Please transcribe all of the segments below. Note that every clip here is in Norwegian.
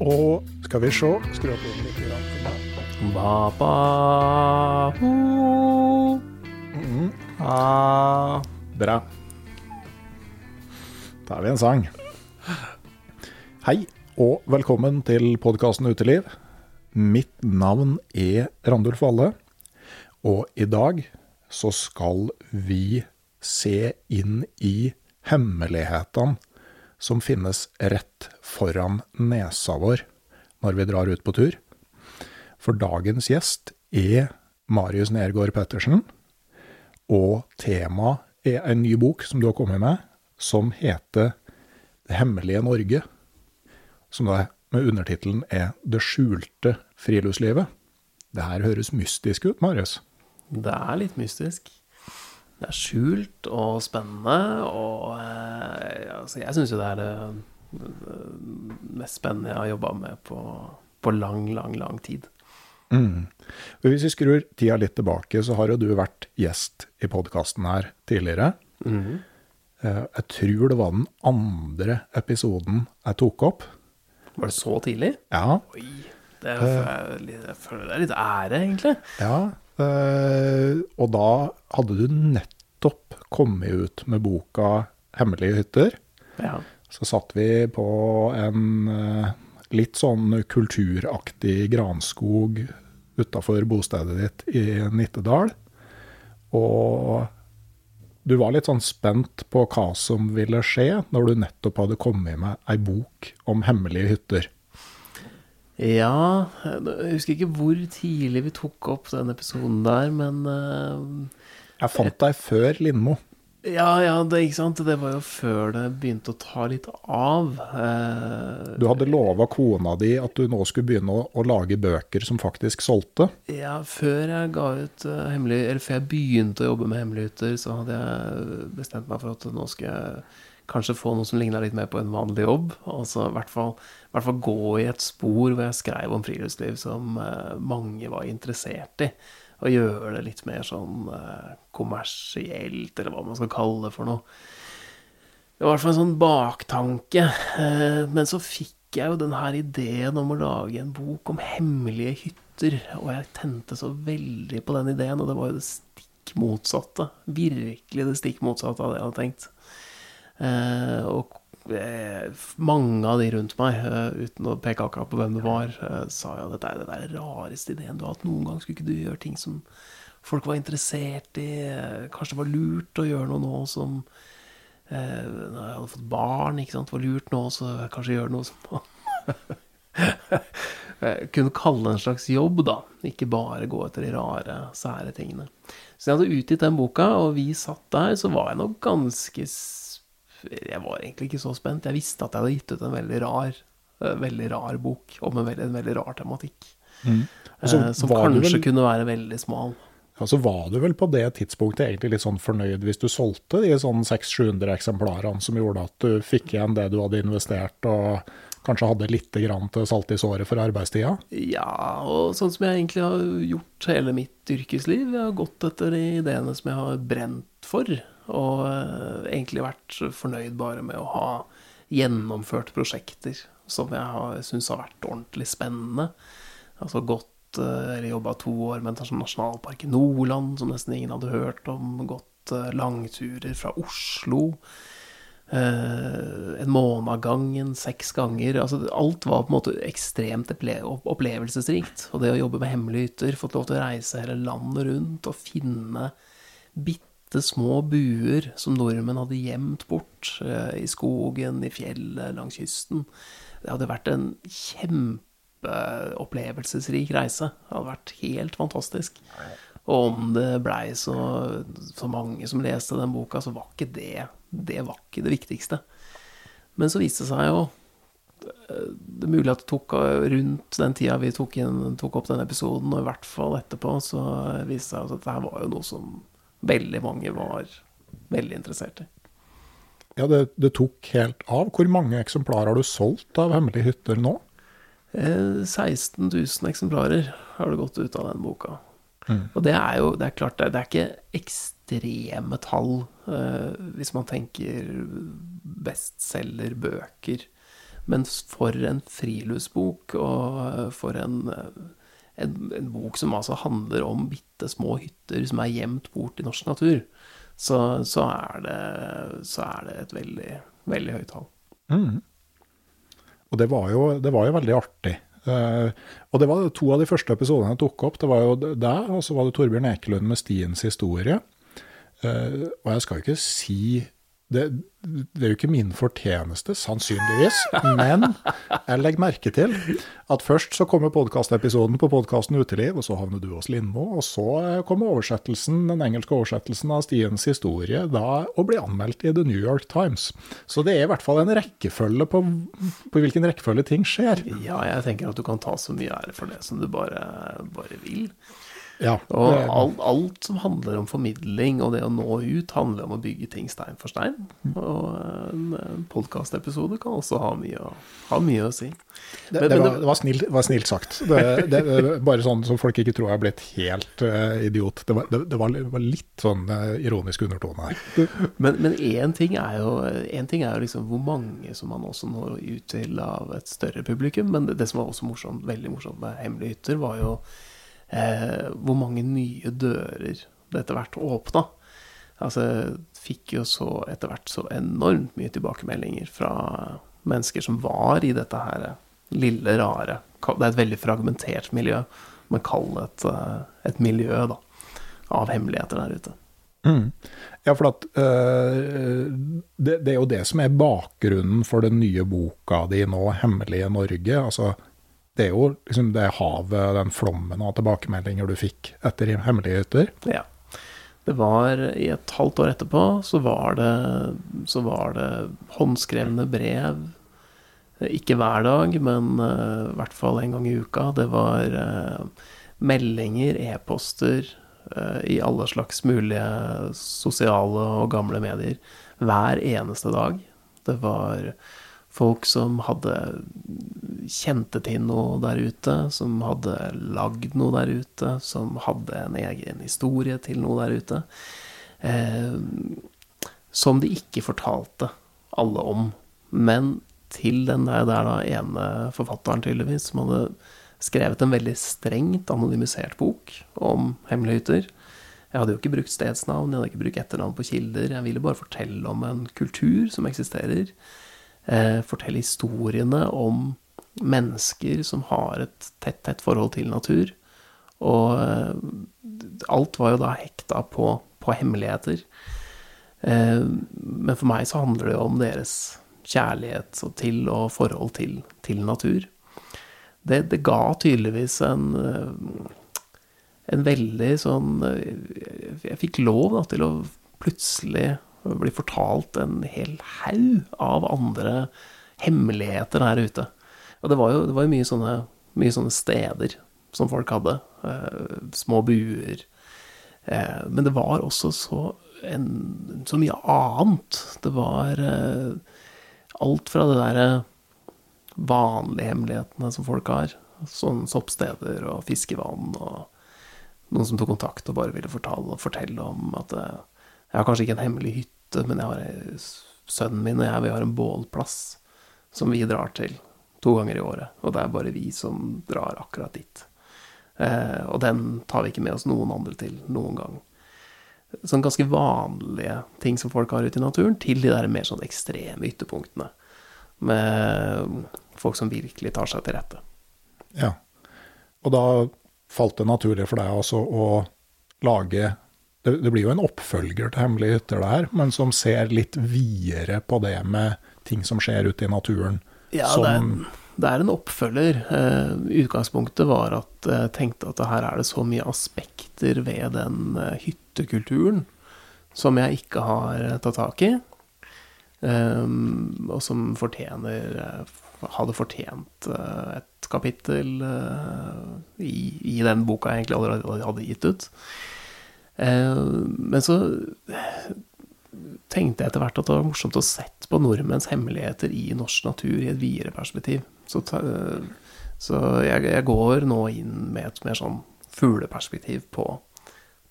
Og skal vi se Skru opp lyden litt. grann. Ba, ba, ho. Ah. Bra. Da er vi en sang. Hei, og velkommen til podkasten Uteliv. Mitt navn er Randulf Valle, og i dag så skal vi se inn i hemmelighetene som finnes rett foran nesa vår når vi drar ut på tur. For dagens gjest er Marius Nergård Pettersen, og temaet er en ny bok som du har kommet med, som heter Det hemmelige Norge. Som da med undertittelen er Det skjulte friluftslivet. Det her høres mystisk ut, Marius. Det er litt mystisk. Det er skjult og spennende, og eh, altså, jeg syns jo det er det, mest spennende jeg har jobba med på, på lang, lang, lang tid. Mm. Hvis vi skrur tida litt tilbake, så har jo du vært gjest i podkasten her tidligere. Eh, Jeg tror det var den andre episoden jeg tok opp. Var det så tidlig? Ja, Oi. Det er, jeg føler det er litt ære, egentlig. ja. Eh, Og da hadde du nettopp kommet ut med boka 'Hemmelige hytter'. Ja. Så satt vi på en eh, litt sånn kulturaktig granskog utafor bostedet ditt i Nittedal. Og du var litt sånn spent på hva som ville skje når du nettopp hadde kommet med ei bok om hemmelige hytter. Ja Jeg husker ikke hvor tidlig vi tok opp den episoden der, men uh, Jeg fant deg før Lindmo. Ja, ja, det, ikke sant? det var jo før det begynte å ta litt av. Eh, Du hadde lova kona di at du nå skulle begynne å, å lage bøker som faktisk solgte. Ja, før jeg ga ut uh, hemmelig Eller før jeg begynte å jobbe med hemmeligheter, så hadde jeg bestemt meg for at nå skal jeg kanskje få noe som ligna litt mer på en vanlig jobb. Altså i hvert hvert fall gå i et spor hvor jeg skrev om friluftsliv som eh, mange var interessert i. Og gjøre det litt mer sånn eh, kommersielt, eller hva man skal kalle det for noe. Det var i hvert fall en sånn baktanke. eh, Men så fikk jeg jo den her ideen om å lage en bok om hemmelige hytter. Og jeg tente så veldig på den ideen, og det var jo det stikk motsatte. Virkelig det stikk motsatte av det jeg hadde tenkt. Eh, og eh, mange av de rundt meg, eh, uten å peke akkurat på hvem det var, sa jo dette er den der rareste ideen du har hatt noen gang. Skulle ikke du gjøre ting som folk var interessert i? Kanskje det var lurt å gjøre noe nå som Når jeg hadde fått barn, ikke sant. Det var lurt nå, så kanskje gjøre noe som kunne kalle det en slags jobb, da. Ikke bare gå etter de rare, sære tingene. Så jeg hadde utgitt den boka, og vi satt der, så var jeg nok ganske Jeg var egentlig ikke så spent. Jeg visste at jeg hadde gitt ut en veldig rar, eh, veldig rar bok om en veldig, en veldig rar tematikk. Mm. Altså, Eh, som kanskje vel- kunne være veldig smal. Ja, så var du vel på det tidspunktet egentlig litt sånn fornøyd hvis du solgte de sånn 600-700 eksemplarene som gjorde at du fikk igjen det du hadde investert, og kanskje hadde litt grann til salt i såret for arbeidstida? Ja, og sånn som jeg egentlig har gjort hele mitt yrkesliv. Jeg har gått etter de ideene som jeg har brent for, og eh, egentlig vært fornøyd bare med å ha gjennomført prosjekter som jeg har syns har vært ordentlig spennende. Altså gått eh, eller jobba to år med en nasjonalpark i Nordland som nesten ingen hadde hørt om. Gått eh, langturer fra Oslo. En måned av gangen, seks ganger. Altså, alt var på en måte ekstremt opplevelsesrikt. Og det å jobbe med hemmelige hytter, fått lov til å reise hele landet rundt og finne bitte små buer som nordmenn hadde gjemt bort eh, i skogen, i fjellet, langs kysten. Det hadde vært en kjempeopplevelsesrik reise. Det hadde vært helt fantastisk. Og om det blei så, så mange som leste den boka, så var ikke det det var ikke det viktigste. Men så viste det seg jo eh, Det er mulig at det tok eh, rundt den tida vi tok, inn, tok opp den episoden, og i hvert fall etterpå, så viste det seg at dette var jo noe som veldig mange var veldig interessert i. Ja, det, det tok helt av. Hvor mange eksemplarer har du solgt av Hemmelige hytter nå? Eh, 16 000 eksemplarer har det gått ut av den boka. Og det er jo det er klart, det er, det er ikke ekstreme tall eh, hvis man tenker bestselgerbøker. Men for en friluftsbok og eh, for en, eh, en, en bok som altså handler om bitte små hytter som er gjemt bort i norsk natur, så, så, er, det, så er det et veldig, veldig høyt tall. Og det var jo, det var jo veldig artig. Uh, og det var to av de første episodene jeg tok opp. Det var jo deg, og så var det Torbjørn Ekelund med Stiens historie. Uh, og jeg skal ikke si det, det er jo ikke min fortjeneste, sannsynligvis, men jeg legger merke til at først så kommer podkastepisoden på podkasten Uteliv, og så havner du hos Lindmo, og så kommer oversettelsen, den engelske oversettelsen av Stiens historie da og blir anmeldt i The New York Times. Så det er i hvert fall en rekkefølge på, på hvilken rekkefølge ting skjer. Ja, jeg tenker at du kan ta så mye ære for det som du bare, bare vil. Ja, Og alt, alt som handler om formidling og det å nå ut, handler om å bygge ting stein for stein. Og en, en podkastepisode kan også ha mye, å, ha mye å si. Det, Men- det, var, det var, snilt, var snilt sagt. Det, bare sånn så folk ikke tror jeg er blitt helt uh, idiot. Det var, var, litt sånn uh, ironisk undertone her. Men, men én ting er jo en ting er jo liksom hvor mange som man også når ut til av et større publikum. Men det, det som var også morsomt, veldig morsomt med Hemmelige hytter, var jo eh, hvor mange nye dører det etter hvert åpna. Altså, fikk jo så etter hvert så enormt mye tilbakemeldinger fra mennesker som var i dette her lille, rare Det er et veldig fragmentert miljø, men kall det et, eh, et miljø da, av hemmeligheter der ute. Ja, for at eh, det, det er jo det som er bakgrunnen for den nye boka di nå, 'Hemmelige Norge'. Altså, det er jo liksom det havet, den flommen av tilbakemeldinger du fikk etter 'Hemmelige hytter'. Ja. Det var i et halvt år etterpå, så var det, så var det håndskrevne brev. Ikke hver dag, men uh, i hvert fall en gang i uka. Det var uh, meldinger, e-poster uh, i alle slags mulige sosiale og gamle medier hver eneste dag. Det var folk som hadde kjente til noe der ute, som hadde lagd noe der ute, som hadde en egen historie til noe der ute. Eh, som de ikke fortalte alle om. Men til den der, der da ene forfatteren, tydeligvis, som hadde skrevet en veldig strengt anonymisert bok om hemmelige hytter. Jeg hadde jo ikke brukt stedsnavn, jeg hadde ikke brukt etternavn på kilder. Jeg ville bare fortelle om en kultur som eksisterer. Eh, fortelle historiene om mennesker som har et tett, tett forhold til natur. Og eh, alt var jo da hekta på, på hemmeligheter. Eh, men for meg så handler det jo om deres kjærlighet til og forhold til, til natur. det, det ga tydeligvis en en veldig sånn Jeg fikk lov da, til å plutselig bli fortalt en hel haug av andre hemmeligheter her ute. Og det var jo, det var jo mye, sånne, mye, sånne, steder som folk hadde. Eh, små buer. Eh, men det var også så, en, så mye annet. Det var eh, alt fra det derre vanlige hemmelighetene som folk har. Sånn soppsteder og fiskevann og noen som tok kontakt og bare ville fortelle, fortelle om at eh, jeg har kanskje ikke en hemmelig hytte, men jeg har sønnen min og jeg vi har en bålplass som vi drar til to ganger i året. Og det er bare vi som drar akkurat dit. Eh, og den tar vi ikke med oss noen andre til noen gang. Sånn ganske vanlige ting som folk har ute i naturen, til de der mer sånn ekstreme ytterpunktene. Med folk som virkelig tar seg til rette. Ja. Og da falt det naturlig for deg altså å lage det, det, blir jo en oppfølger til Hemmelige hytter, det her, men som ser litt videre på det med ting som skjer ute i naturen. Ja, det er, det, er, en oppfølger. Uh, utgangspunktet var at jeg tenkte at her er det så mye aspekter ved den uh, hyttekulturen som jeg ikke har tatt tak i, um, og som fortjener Hadde fortjent et kapittel i, i, den boka jeg egentlig allerede hadde gitt ut. Uh, men så tenkte jeg etter hvert at det var morsomt å sette på nordmenns hemmeligheter i norsk natur i et videre perspektiv. Så, så jeg, jeg, går nå inn med et mer sånn fugleperspektiv på,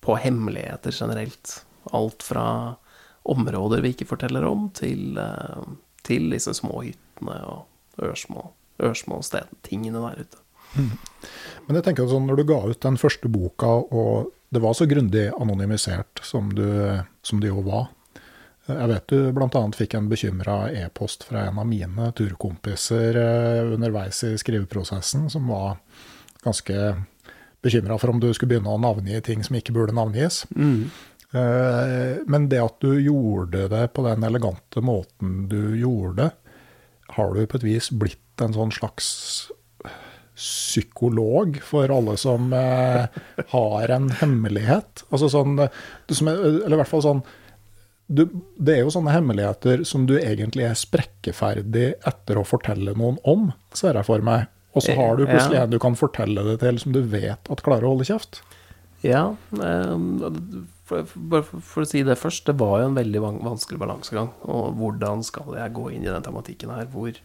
på hemmeligheter generelt. Alt fra områder vi ikke forteller om, til, til disse små hyttene og ørsmå ørsmå tingene der ute. Mm. Men jeg tenker sånn, når du ga ut den første boka, og det var så grundig anonymisert som du, som det jo var Jeg vet du bl.a. fikk en bekymra e-post fra en av mine turkompiser eh, underveis i skriveprosessen, som var ganske bekymra for om du skulle begynne å navngi ting som ikke burde navngis. Mm. Eh, men det at du gjorde det på den elegante måten du gjorde, har du på et vis blitt en sånn slags psykolog for alle som eh, har en hemmelighet. Altså sånn, eller i hvert fall sånn du, Det er jo sånne hemmeligheter som du egentlig er sprekkeferdig etter å fortelle noen om, ser jeg for meg. Og så har du plutselig en du kan fortelle det til som du vet at klarer å holde kjeft. Ja, bare for, for, for, å si det først, det var jo en veldig vanskelig balansegang. Og hvordan skal jeg gå inn i den tematikken her? hvor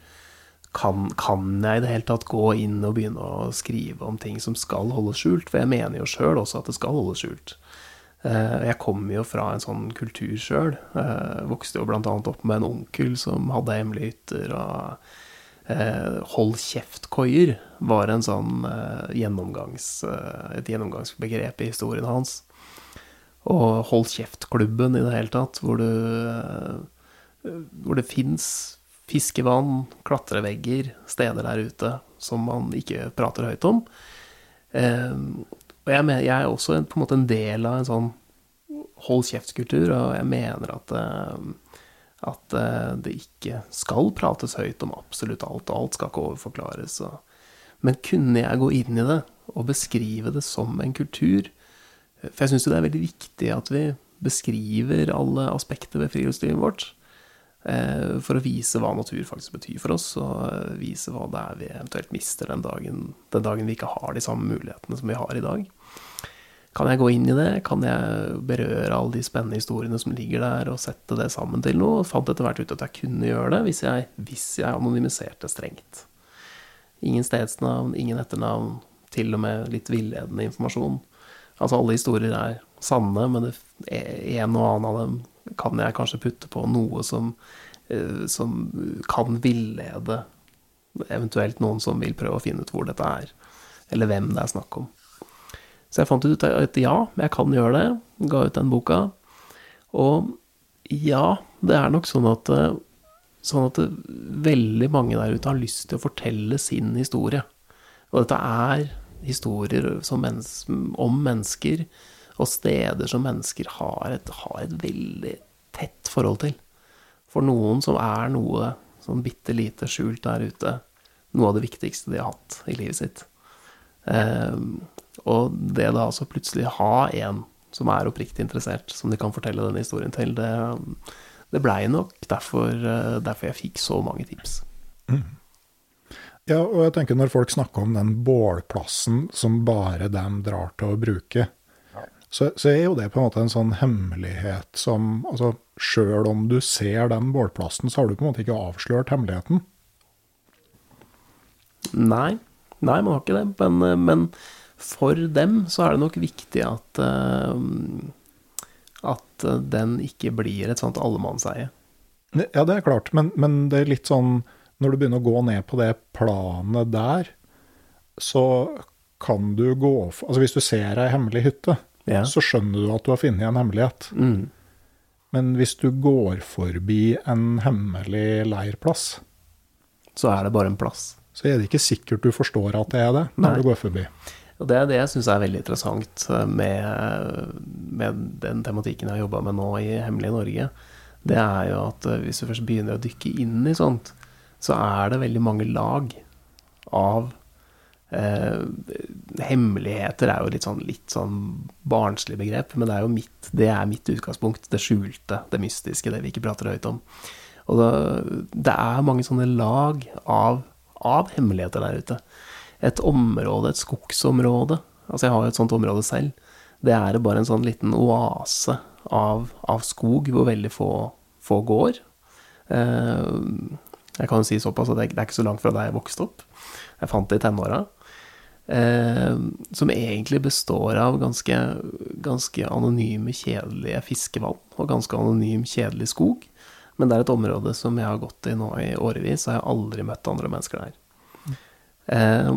kan, kan, jeg i det hele tatt gå inn og begynne å skrive om ting som skal holdes skjult? For jeg mener jo sjøl også at det skal holdes skjult. Eh, jeg kommer jo fra en sånn kultur sjøl. Eh, vokste jo bl.a. opp med en onkel som hadde hemmelige hytter. og eh, Hold kjeft-koier var en sånn gjennomgangs, et gjennomgangsbegrep i historien hans. Og Hold kjeft-klubben i det hele tatt, hvor, du, hvor det fins fiskevann, klatrevegger, steder der ute som man ikke prater høyt om. Eh, og jeg, jeg, er også en, på en måte en del av en sånn hold kjeft-kultur, og jeg mener at, eh, at eh, det ikke skal prates høyt om absolutt alt, og alt skal ikke overforklares. Men kunne jeg gå inn i det og beskrive det som en kultur? For jeg syns jo det er veldig viktig at vi beskriver alle aspekter ved friluftslivet vårt. Eh, for å vise hva natur faktisk betyr for oss, og eh, vise hva det er vi eventuelt mister den dagen, den dagen vi ikke har de samme mulighetene som vi har i dag. Kan jeg gå inn i det? Kan jeg berøre alle de spennende historiene som ligger der, og sette det sammen til noe? Fant etter hvert ut at jeg kunne gjøre det, hvis jeg, hvis jeg anonymiserte strengt. Ingen stedsnavn, ingen etternavn, til og med litt villedende informasjon. Altså, alle historier er sanne, men en og annen av dem kan jeg kanskje putte på noe som, eh, som kan villede eventuelt noen som vil prøve å finne ut hvor dette er, eller hvem det er snakk om. Så jeg fant ut at ja, jeg kan gjøre det. Ga ut den boka. Og ja, det er nok sånn at, eh, sånn at veldig mange der ute har lyst til å fortelle sin historie. Og dette er historier mennes om mennesker og steder som mennesker har et, har et veldig tett forhold til. For noen som er noe sånn bitte lite skjult der ute, noe av det viktigste de har hatt i livet sitt. Eh, og det da altså plutselig ha en som er oppriktig interessert, som de kan fortelle denne historien til, det, det blei nok derfor, eh, derfor jeg fikk så mange tips. Ja, og jeg tenker når folk snakker om den bålplassen som bare dem drar til å bruke, så, så er jo det på en måte en sånn hemmelighet som altså Sjøl om du ser den bålplassen, så har du på en måte ikke avslørt hemmeligheten. Nei, nei, man har ikke det. Men, eh, men for dem så er det nok viktig at eh, at den ikke blir et sånt allemannseie. Ja, det er klart, men, men det er litt sånn Når du begynner å gå ned på det planet der, så kan du gå Altså hvis du ser ei hemmelig hytte, Ja. så skjønner du at du har funnet en hemmelighet. Mm. Men hvis du går forbi en hemmelig leirplass, Så er det bare en plass. så er det ikke sikkert du forstår at det er det når Nei. du går forbi. Og det er det jeg syns er veldig interessant eh, med, med den tematikken jeg har jobba med nå i Hemmelige Norge. Det er jo at eh, hvis du først begynner å dykke inn i sånt, så er det veldig mange lag av eh, Hemmeligheter er jo litt sånn, litt sånn barnslig begrep, men det er jo mitt, det er mitt utgangspunkt. Det skjulte, det mystiske, det vi ikke prater høyt om. Og det, det er mange sånne lag av, av hemmeligheter der ute et område, et skogsområde. Altså jeg har jo et sånt område selv. Det er bare en sånn liten oase av, av skog hvor veldig få, få går. Eh, jeg kan jo si såpass at det, det er ikke så langt fra der jeg vokste opp. Jeg fant det i tenåra. Eh, som egentlig består av ganske, ganske anonyme, kjedelige fiskevann og ganske anonym, kjedelig skog. Men det er et område som jeg har gått i nå i årevis, og jeg har aldri møtt andre mennesker der. Eh,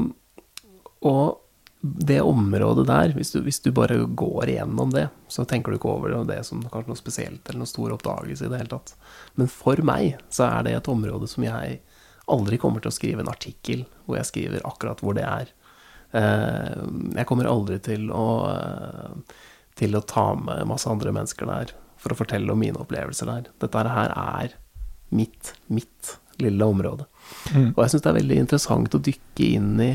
og det området der, hvis du, hvis du bare går igjennom det, så tenker du ikke over det som kanskje noe spesielt eller noe stor oppdagelse i det hele tatt. Men for meg så er det et område som jeg aldri kommer til å skrive en artikkel hvor jeg skriver akkurat hvor det er. Eh, jeg kommer aldri til å, eh, til å ta med masse andre mennesker der for å fortelle om mine opplevelser der. Dette her er mitt, mitt lille område. Og jeg syns det er veldig interessant å dykke inn i,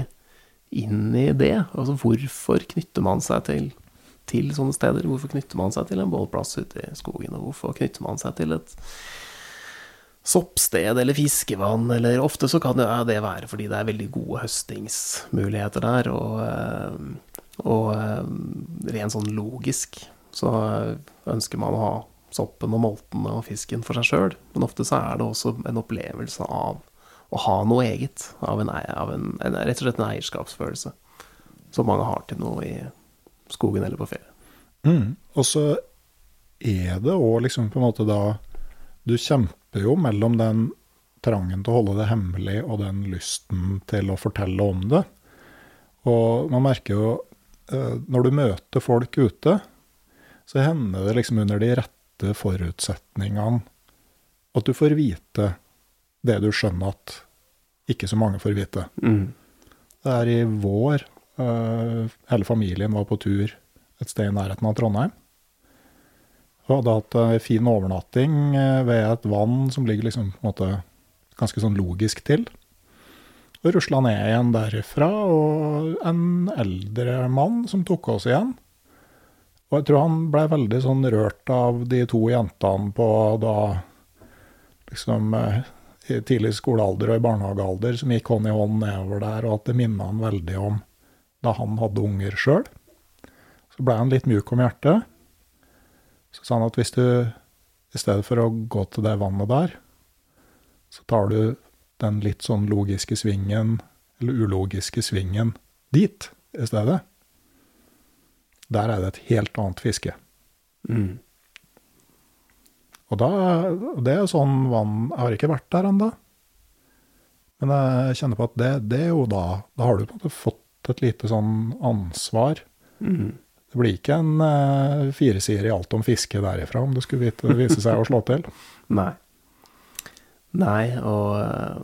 inn i det. Altså hvorfor knytter man seg til, til sånne steder? Hvorfor knytter man seg til en bålplass ute i skogen? Og hvorfor knytter man seg til et soppsted eller fiskevann? Eller ofte så kan jo det være fordi det er veldig gode høstingsmuligheter der. Og, eh, og eh, rent sånn logisk så ønsker man å ha soppen og moltene og fisken for seg sjøl. Men ofte så er det også en opplevelse av å ha noe eget. Av, en, av en, rett og slett en eierskapsfølelse. Som mange har til noe i skogen eller på ferie. Mm. Og så er det òg liksom på en måte da Du kjemper jo mellom den trangen til å holde det hemmelig og den lysten til å fortelle om det. Og man merker jo eh, når du møter folk ute, så hender det liksom under de rette forutsetningene at du får vite det du skjønner at ikke så mange får vite. Det er i vår. eh, hele familien var på tur et sted i nærheten av Trondheim. Og hadde hatt ei fin overnatting eh, ved et vann som ligger liksom en måte ganske sånn logisk til. Og rusla ned igjen derifra, og en eldre mann som tok oss igjen. Og jeg tror han blei veldig sånn rørt av de to jentene på da liksom eh, i tidlig skolealder og i barnehagealder som gikk hånd i hånd nedover der, og at det minna han veldig om da han hadde unger sjøl. Så blei han litt mjuk om hjertet. Så sa han at hvis du i stedet for å gå til det vannet der, så tar du den litt sånn logiske svingen, eller ulogiske svingen, dit i stedet. Der er det et helt annet fiske. Og da, det er sånn vann Jeg har ikke vært der ennå. Men jeg kjenner på at det, det er jo da Da har du på en måte fått et lite sånn ansvar. Det blir ikke en uh, firesider i alt om fiske derifra, om det skulle vise seg å slå til. Nei. Nei, og eh,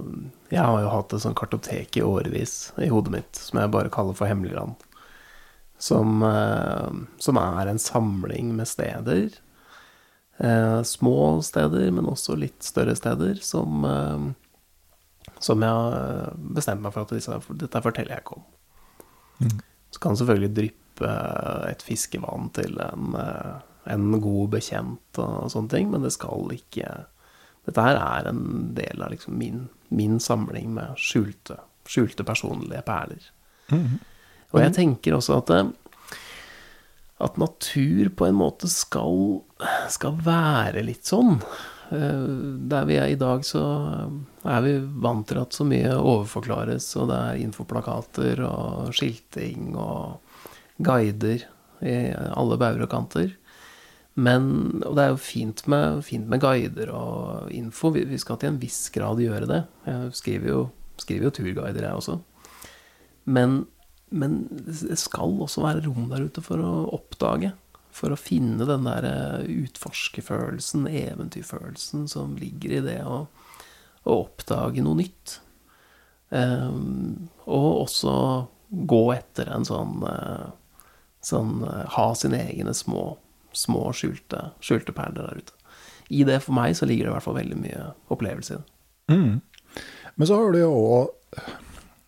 jeg har jo hatt et sånt kartotek i årevis i hodet mitt, som jeg bare kaller for Hemmeligland. Som, eh, som er en samling med steder. Eh, små steder, men også litt større steder, som, eh, som jeg har bestemt meg for at disse, dette forteller jeg ikke om. Så kan det selvfølgelig dryppe et fiskevann til en, eh, en god bekjent og sånne ting, men det skal ikke Dette her er en del av liksom min, min samling med skjulte, skjulte personlige perler. Og jeg tenker også at at natur på en måte skal, skal være litt sånn. Eh, Der vi er i dag, så er vi vant til at så mye overforklares, og det er infoplakater og skilting og guider i alle bauger og kanter. Men, og det er jo fint med, fint med guider og info, vi, vi skal til en viss grad gjøre det. Jeg skriver jo, skriver jo turguider, jeg også. Men, men det skal også være rom der ute for å oppdage. For å finne den der eh, utforskerfølelsen, eventyrfølelsen, som ligger i det å, å oppdage noe nytt. Um, og også gå etter en sånn, eh, sånn eh, Ha sine egne små, små skjulte, skjulte perler der ute. I det for meg så ligger det i hvert fall veldig mye opplevelse i det. Men så har du jo òg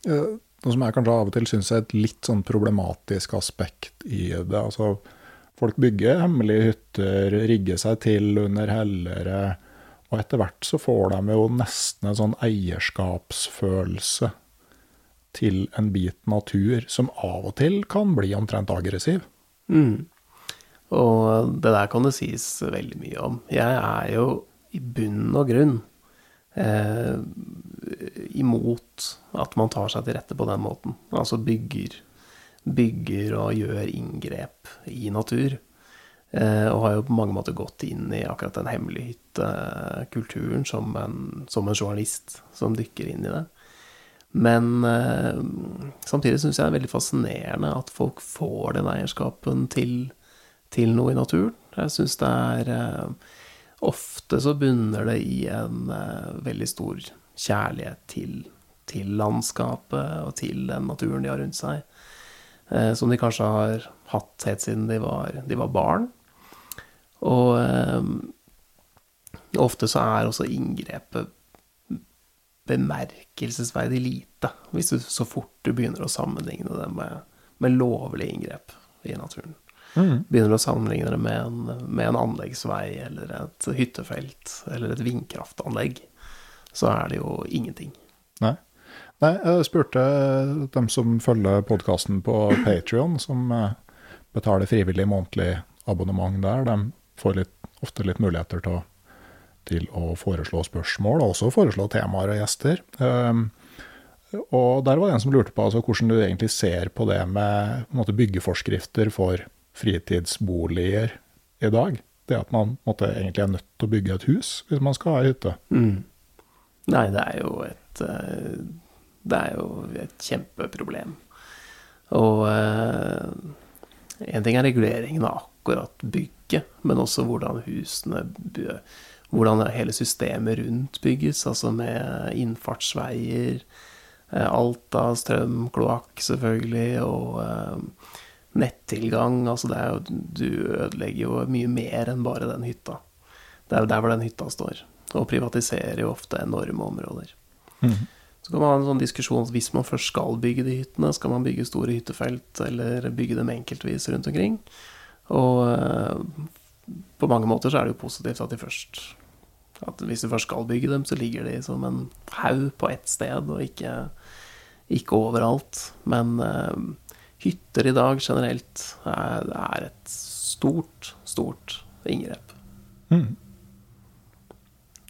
noe som jeg kanskje av og til syns er et litt sånn problematisk aspekt i det. Altså, folk bygger hemmelige hytter, rigger seg til under hellere, og etter hvert så får de jo nesten en sånn eierskapsfølelse til en bit natur som av og til kan bli omtrent aggressiv. Og det der kan det sies veldig mye om. Jeg er jo i bunn og grunn eh, imot at man tar seg til rette på den måten. Altså bygger, bygger og gjør inngrep i natur. Eh, og har jo på mange måter gått inn i akkurat den hemmelighyttekulturen som, en- som en journalist som dykker inn i det. Men eh, samtidig syns jeg det er veldig fascinerende at folk får den eierskapen til, til noe i naturen. Jeg syns det er eh, Ofte så bunner det i en eh, veldig stor kjærlighet til, til landskapet og til den naturen de har rundt seg. Eh, som de kanskje har hatt helt siden de var, de var barn. Og eh, ofte så er også inngrepet bemerkelsesverdig lite, hvis du så fort du begynner å sammenligne det med, med lovlige inngrep i naturen. Begynner å sammenligne det med en, med en anleggsvei eller et hyttefelt eller et vindkraftanlegg, så er det jo ingenting. Nei. Nei, jeg spurte dem som følger podkasten på Patrion, som eh, betaler frivillig månedlig abonnement der. De får litt, ofte litt muligheter til å, til å foreslå spørsmål, og også foreslå temaer og gjester. Um, og der var det en som lurte på altså, hvordan du egentlig ser på det med på måte, byggeforskrifter for fritidsboliger i dag. Det at man måte, egentlig er nødt til å bygge et hus hvis man skal ha ei hytte. Nei, det er jo et eh, Det er jo et kjempeproblem. Og én ting er reguleringen av akkurat bygget, men også hvordan husene bø- Hvordan hele systemet rundt bygges, altså med innfartsveier, eh, alt av strøm, kloakk selvfølgelig, og eh, nettilgang. Altså det er jo, du ødelegger jo mye mer enn bare den hytta. Det er jo der hvor den hytta står. Og privatiserer jo ofte enorme områder. Så kan man ha en sånn diskusjon at hvis man først skal bygge de hyttene, skal man bygge store hyttefelt eller bygge dem enkeltvis rundt omkring. Og eh, på mange måter så er det jo positivt at de først At hvis du først skal bygge dem, så ligger de som en haug på ett sted, og ikke, ikke overalt. Men uh, hytter i dag generelt er, er et stort, stort inngrep.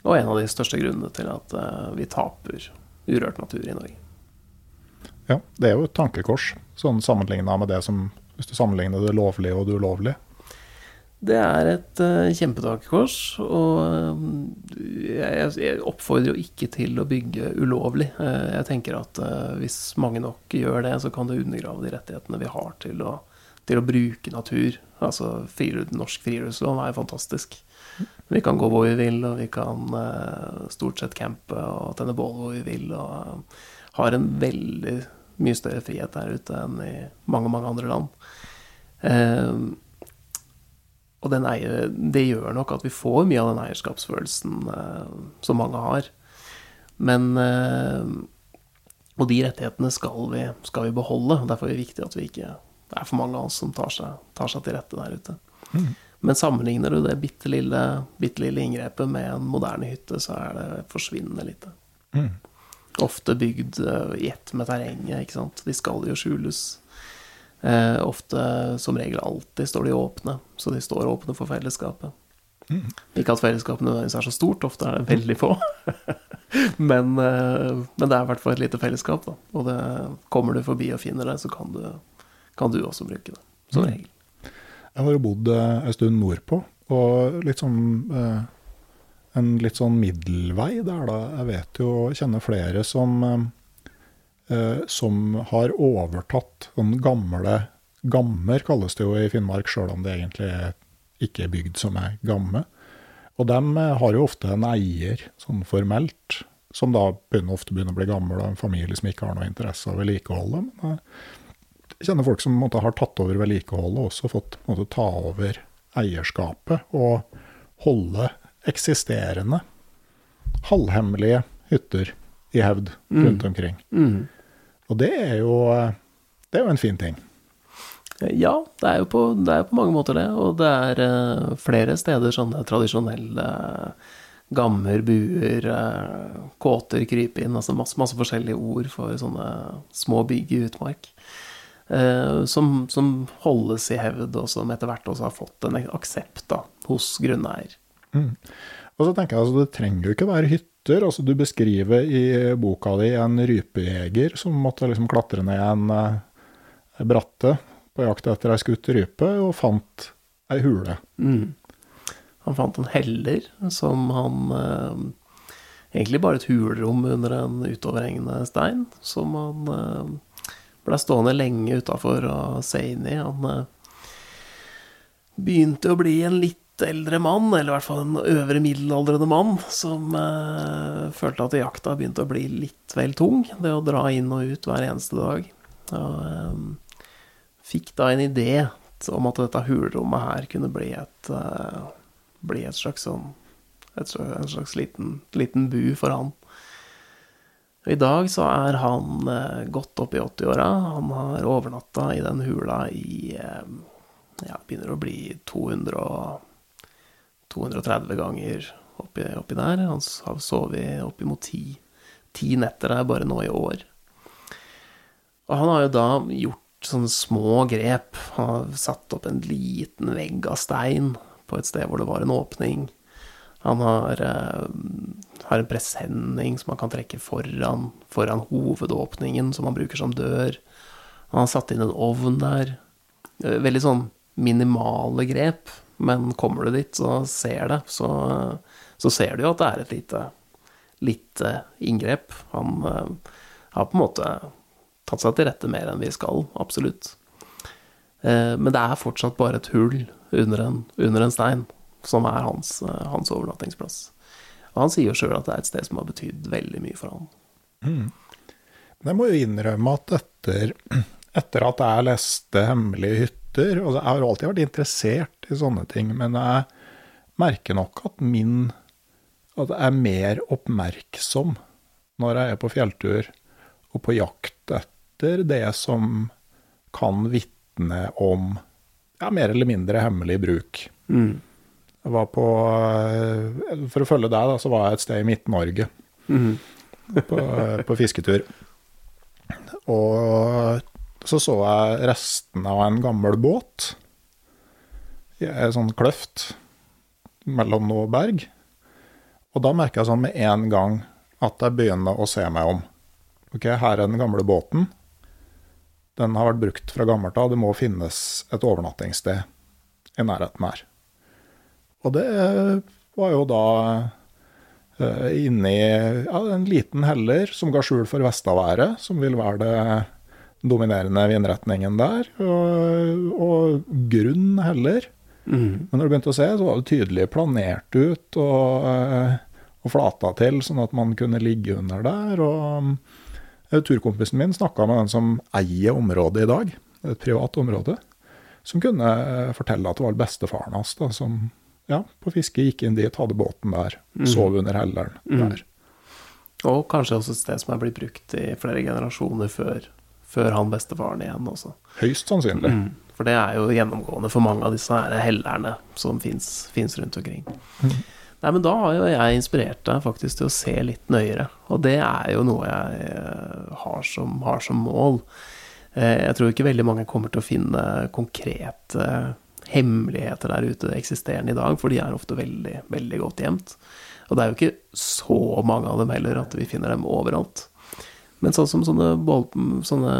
Og en av de største grunnene til at uh, vi taper urørt natur i Norge. Ja, det er jo et tankekors, sånn sammenligna med det som Hvis du sammenligner det lovlige og det ulovlige. Det er et uh, kjempetakekors, og eh, jeg, jeg oppfordrer jo ikke til å bygge ulovlig. Eh, jeg tenker at hvis mange nok gjør det, så kan det undergrave de rettighetene vi har til å, til å bruke natur. Altså frilufts- norsk friluftslov er fantastisk. Vi kan gå hvor vi vil, og vi kan stort sett campe og tenne bål hvor vi vil, og har en veldig mye større frihet der ute enn i mange, mange andre land. Og den eier, det gjør nok at vi får mye av den eierskapsfølelsen eh, som mange har. Men eh, Og de rettighetene skal vi, skal vi beholde. og Derfor er det viktig at vi ikke det er for mange av oss som tar seg, tar seg til rette der ute. Men sammenligner du det bitte lille, bitte lille inngrepet med en moderne hytte, så er det forsvinnende lite. Ofte bygd eh, i ett med terrenget, ikke sant. De skal jo skjules. Eh, ofte, som regel alltid, står de åpne. Så de står åpne for fellesskapet. Ikke at fellesskapet nødvendigvis er så stort, ofte er det veldig få. men, eh, men det er i hvert fall et lite fellesskap, da. Og det, kommer du forbi og finner det, så kan du, kan du også bruke det. Som Mm. regel. Jeg har jo bodd eh, en stund nordpå, og litt sånn eh, en litt sånn middelvei der, da. Jeg vet jo, kjenner flere som, eh, som har overtatt sånn gamle Gammer kalles det jo i Finnmark, sjøl om det egentlig ikke er bygd som er gamme. Og de har jo ofte en eier, sånn formelt, som da begynner, ofte begynner å bli gammel, og en familie som ikke har noe interesse av vedlikeholdet. Men jeg kjenner folk som måte, har tatt over vedlikeholdet og også fått måte, ta over eierskapet og holde eksisterende halvhemmelige hytter i hevd rundt omkring. Mm. Og det er jo, det er jo en fin ting. Ja, det er, jo på, det er på mange måter det. Og det er eh, flere steder sånne tradisjonelle gammer, buer, eh, kåter, krypinn, altså masse, masse forskjellige ord for sånne små bygg i utmark. eh, som, som holdes i hevd, og som etter hvert også har fått en aksept da, hos grunneier. Og så tenker jeg altså, Det trenger jo ikke være hytter. altså Du beskriver i boka di en rypejeger som måtte liksom klatre ned en eh, bratte på jakt etter ei skutt rype, og fant ei hule. Mm. Han fant en heller som han eh, Egentlig bare et hulrom under en utoverhengende stein, som han eh, ble stående lenge utafor og se inn i. Han eh, begynte å bli en litt eldre mann, eller i hvert fall en øvre middelaldrende mann, som eh, følte at jakta begynte å bli litt vel tung, det å dra inn og ut hver eneste dag. Og eh, fikk da en idé om at dette hulrommet her kunne bli et, eh, bli et slags sånn et slags, En slags liten, liten bu for han. Og I dag så er han eh, godt opp i 80-åra. Han har overnatta i den hula i eh, Ja, begynner å bli 200 og 230 ganger oppi, oppi der. Han har sovet oppimot ti, ti netter der bare nå i år. Og han har jo da gjort sånne små grep. Han har satt opp en liten vegg av stein på et sted hvor det var en åpning. Han har, eh, har en presenning som han kan trekke foran, foran hovedåpningen, som han bruker som dør. Han har satt inn en ovn der. Eh, Veldig sånn minimale grep, men kommer du dit og ser det, så, så ser du jo at det er et lite, lite inngrep. Han eh, har på en måte tatt seg til rette mer enn vi skal, absolutt. Eh, Men det er fortsatt bare et hull under en, under en stein, som er hans, eh, hans overnattingsplass. Og han sier jo sjøl at det er et sted som har betydd veldig mye for han. Men jeg må jo innrømme at etter, etter at jeg leste 'Hemmelige hytter' altså Jeg har alltid vært interessert i sånne ting, men jeg merker nok at min At jeg er mer oppmerksom når jeg er på fjelltur og på jakt etter det som kan vitne om ja, mer eller mindre hemmelig bruk. Jeg var på eh, For å følge deg, da, så var jeg et sted i Midt-Norge på, på fisketur. Og så så jeg resten av en gammel båt i ei sånn kløft mellom noe berg. Og da merker jeg sånn med en gang at jeg begynner å se meg om. Ok, her er den gamle båten. Den har vært brukt fra gammelt av. Det må finnes et overnattingssted i nærheten her. Og det var jo da uh, inni ja, en liten heller som ga skjul for vestaværet, som vil være det dominerende vindretningen der. Og, og grunn heller. Men når du begynte å se, så var det tydelig planert ut og, eh, og flata til, sånn at man kunne ligge under der. Og eh, turkompisen min snakka med den som eier området i dag, et privat område, som kunne eh, fortelle at det var bestefaren hans da, som ja, på fiske gikk inn dit, hadde båten der, sov under helleren der. Og kanskje også et sted som er blitt brukt i flere generasjoner før, før han bestefaren igjen også. Høyst sannsynlig. Mm. For det er jo gjennomgående for mange av disse hellerne som fins rundt omkring. Nei, men da har jo jeg inspirert deg faktisk til å se litt nøyere. Og det er jo noe jeg eh, har som, har som mål. Eh, jeg tror ikke veldig mange kommer til å finne konkrete hemmeligheter der ute eksisterende i dag, for de er ofte veldig, veldig godt gjemt. Og det er jo ikke så mange av dem heller at vi finner dem overalt. Men sånn som sånne, sånne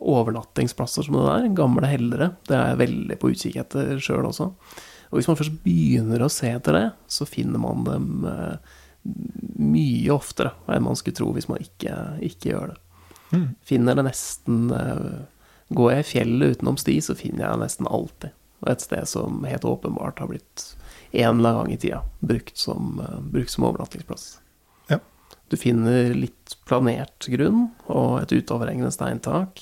overnattingsplasser som det der, gamle hellere, det er jeg veldig på utkikk etter sjøl også. Og hvis man først begynner å se etter det, så finner man dem eh, mye oftere enn man skulle tro hvis man ikke, ikke gjør det. Mm. Finner det nesten eh, Går jeg i fjellet utenom sti, så finner jeg det nesten alltid. Og et sted som helt åpenbart har blitt en eller annen gang i tida brukt som, eh, brukt som overnattingsplass. Du finner litt planert grunn og et utoverhengende steintak.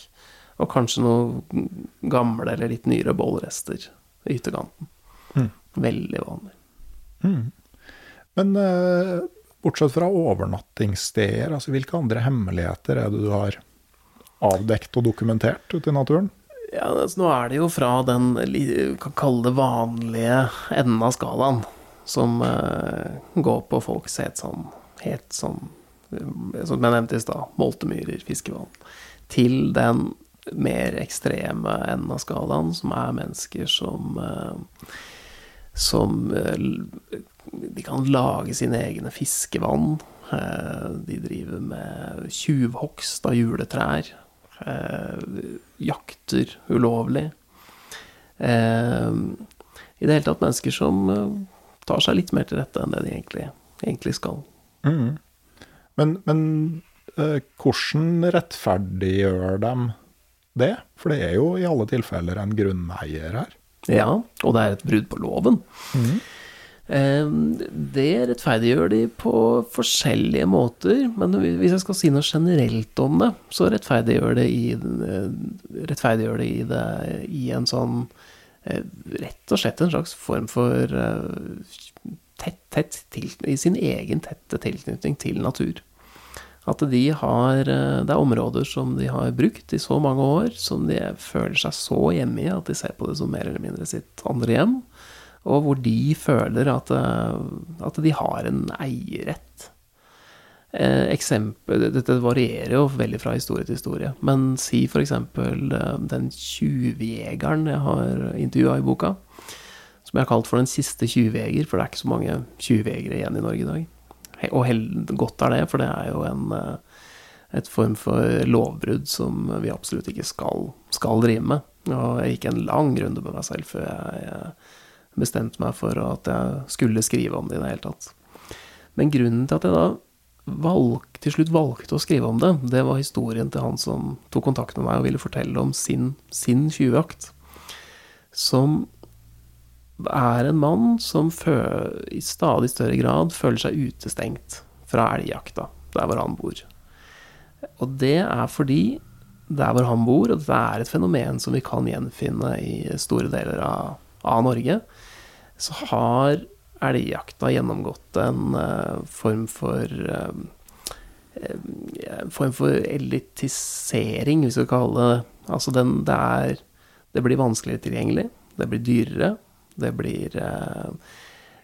Og kanskje noen gamle eller litt nyere bollrester i ytterkanten. Mm. Veldig vanlig. Mm. Men uh, bortsett fra overnattingssteder, altså hvilke andre hemmeligheter er det du har avdekt og dokumentert ute i naturen? Ja, altså, Nå er det jo fra den kan kalle det vanlige enden av skalaen, som uh, går på folks helt sånn, helt sånn Som jeg nevnte i stad, moltemyrer, fiskevann, til den mer ekstreme enden av skalaen, som er mennesker som uh, som eh, De kan lage sine egne fiskevann. Eh, de driver med tjuvhogst av juletrær. Eh, jakter ulovlig. I det hele tatt mennesker som tar seg litt mer til rette enn det de egentlig, egentlig skal. Mm. Men, men hvordan rettferdiggjør de det? For det er jo i alle tilfeller en grunneier her. Ja, og det er et brudd på loven. Mm. Det rettferdiggjør de på forskjellige måter, men hvis jeg skal si noe generelt om det, så rettferdiggjør det i, eh, rettferdiggjør det i, det, i en sånn eh, Rett og slett en slags form for tett, tett til, I sin egen tette tilknytning til natur. At de har eh, Det er områder som de har brukt i så mange år, som de føler seg så hjemme i at de ser på det som mer eller mindre sitt andre hjem. Og hvor de føler at, eh, at de har en eierrett. Eh, eksempel, dette varierer jo veldig fra historie til historie, men si f.eks. den tjuvjegeren jeg har intervjua i boka, som jeg har kalt for den siste tjuvjeger, for det er ikke så mange tjuvjegere igjen i Norge i dag. Og godt er det, for det er jo en eh, et form for lovbrudd som vi absolutt ikke skal, skal drive med. Og jeg gikk en lang runde med meg selv før jeg bestemte meg for at jeg skulle skrive om det i det hele tatt. Men grunnen til at jeg da valg, til slutt valgte å skrive om det, det var historien til han som tok kontakt med meg og ville fortelle om sin, sin tjuvjakt. Som er en mann som i stadig større grad føler seg utestengt fra elgjakta der hvor han bor. Og det er fordi der hvor han bor, og dette er et fenomen som vi kan gjenfinne i store deler av, av Norge, så har elgjakta gjennomgått en uh, form for uh, En form for elitisering, hvis vi skal kalle det Altså den, det er Det blir vanskeligere tilgjengelig, det blir dyrere, det blir eh,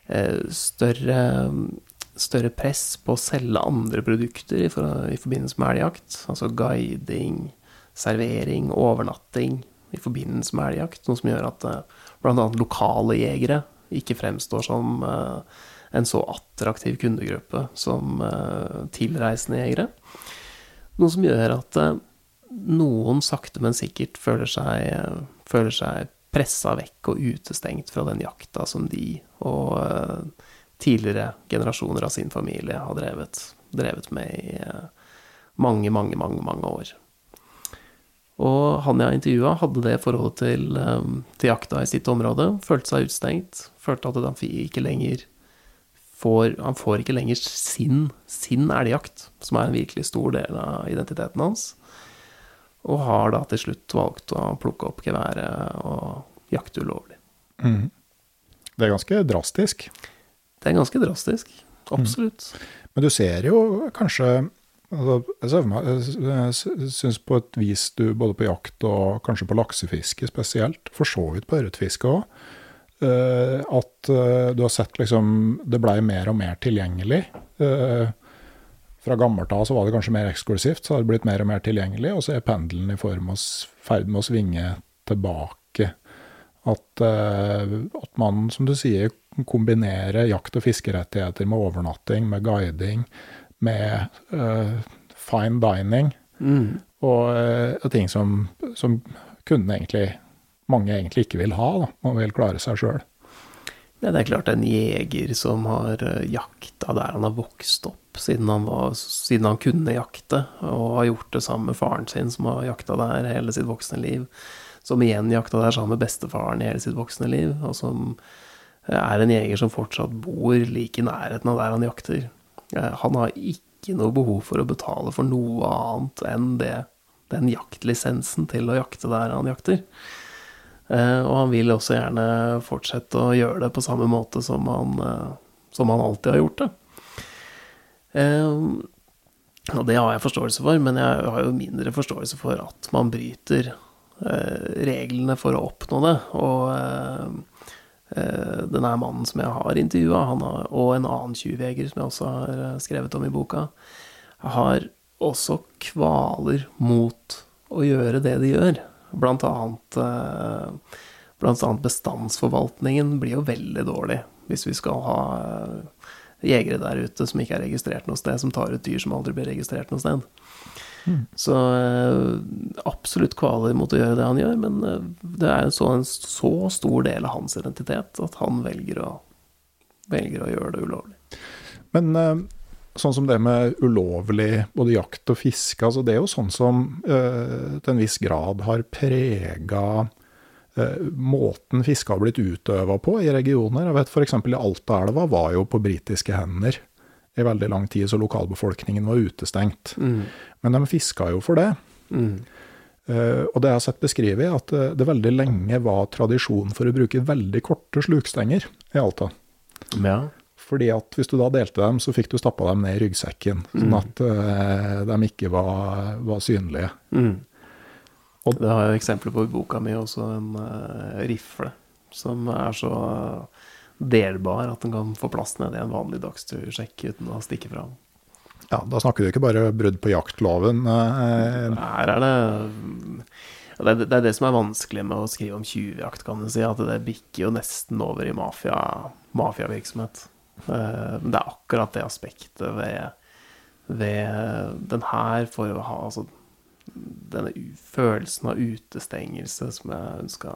eh, større, større press på å selge andre produkter i, for, i forbindelse med elgjakt. Altså guiding, servering, overnatting i forbindelse med elgjakt. Noe som gjør at eh, bl.a. lokale jegere ikke fremstår som en så attraktiv kundegruppe som tilreisende jegere. Noe som gjør at noen sakte, men sikkert føler seg, føler seg pressa vekk og utestengt fra den jakta som de og uh, tidligere generasjoner av sin familie har drevet, drevet med i uh, mange, mange, mange, mange år. Og han jeg intervjua, hadde det forholdet til, um, til, jakta i sitt område. Følte seg utestengt. Følte at han ikke lenger får, han får ikke lenger sin, sin elgjakt, som er en virkelig stor del av identiteten hans. Og har da til slutt valgt å plukke opp geværet og jakte ulovlig. Mm. Det er ganske drastisk? Det er ganske drastisk. Absolutt. Men du ser jo kanskje altså, Jeg syns på et vis du både på jakt og kanskje på laksefiske spesielt, for så vidt på ørretfiske òg, at eh, du har sett liksom Det blei mer og mer tilgjengelig. Eh, fra gammelt av så var det kanskje mer eksklusivt, så har det blitt mer og mer tilgjengelig. Og så er pendelen i ferd med å svinge tilbake. At, eh, at man, som du sier, kombinerer jakt- og fiskerettigheter med overnatting, med guiding, med uh, fine dining. Mm. Og uh, ting som, som kundene egentlig mange egentlig ikke vil ha. Da. Man vil klare seg sjøl. Ja, det er klart en jeger som har jakta der han har vokst opp siden han, var, siden han kunne jakte, og har gjort det sammen med faren sin, som har jakta der hele sitt voksne liv. Som igjen jakta der sammen med bestefaren i hele sitt voksne liv, og som eh, er en jeger som fortsatt bor like i nærheten av der han jakter. Eh, Han har ikke noe behov for å betale for noe annet enn det, den jaktlisensen til å jakte der han jakter. Eh, og han vil også gjerne fortsette å gjøre det på samme måte som han, som han alltid har gjort det. Eh, og det har jeg forståelse for, men jeg har jo mindre forståelse for at man bryter eh, reglene for å oppnå det. Og eh, eh, den mannen som jeg har intervjua, og en annen tjuvjeger som jeg også har skrevet om i boka, har også kvaler mot å gjøre det de gjør. Blant annet, blant annet bestandsforvaltningen blir jo veldig dårlig hvis vi skal ha jegere der ute som ikke er registrert noe sted, som tar ut dyr som aldri blir registrert noe sted. Så eh, absolutt kvaler mot å gjøre det han gjør, men eh, det er så, en så stor del av hans identitet at han velger å, velger å gjøre det ulovlig. Men eh, sånn som det med ulovlig både jakt og fiske, altså det er jo sånn som eh, til en viss grad har prega måten fisket har blitt utøva på i regioner. Jeg vet F.eks. i Altaelva var jo på britiske hender i veldig lang tid, så lokalbefolkningen var utestengt. Men de fiska jo for det. Eh, og det jeg har sett beskrevet, er at eh, det veldig lenge var tradisjon for å bruke veldig korte slukstenger i Alta. Ja. Fordi at hvis du da delte dem, så fikk du stappa dem ned i ryggsekken, sånn at uh, de ikke var, var synlige. Og- Det har jeg eksempler på i boka mi, også en uh, rifle som er så delbar at den kan få plass ned i en vanlig dagstursjekk uten å stikke fram. Ja, Da snakker du ikke bare brudd på jaktloven. Uh, Her er det det, er- det er det som er vanskelig med å skrive om tjuvjakt, kan du si. At det bikker jo nesten over i mafia, mafiavirksomhet. Men det er akkurat det aspektet ved, ved den her for å ha altså, denne følelsen av utestengelse som jeg ønska,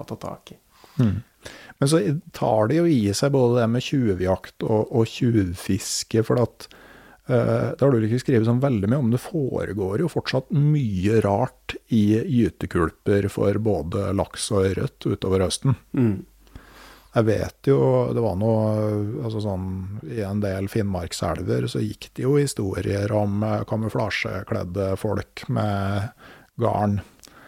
å ta tak i. Men så tar det jo i seg både det med tjuvjakt og, og tjuvfiske, for at uh, det har du ikke skrevet sånn veldig mye om. Det foregår jo fortsatt mye rart i gytekulper for både laks og ørret utover høsten. Jeg vet jo, det var noe altså sånn, I en del finnmarkselver så gikk det jo historier om eh, kamuflasjekledde folk med garn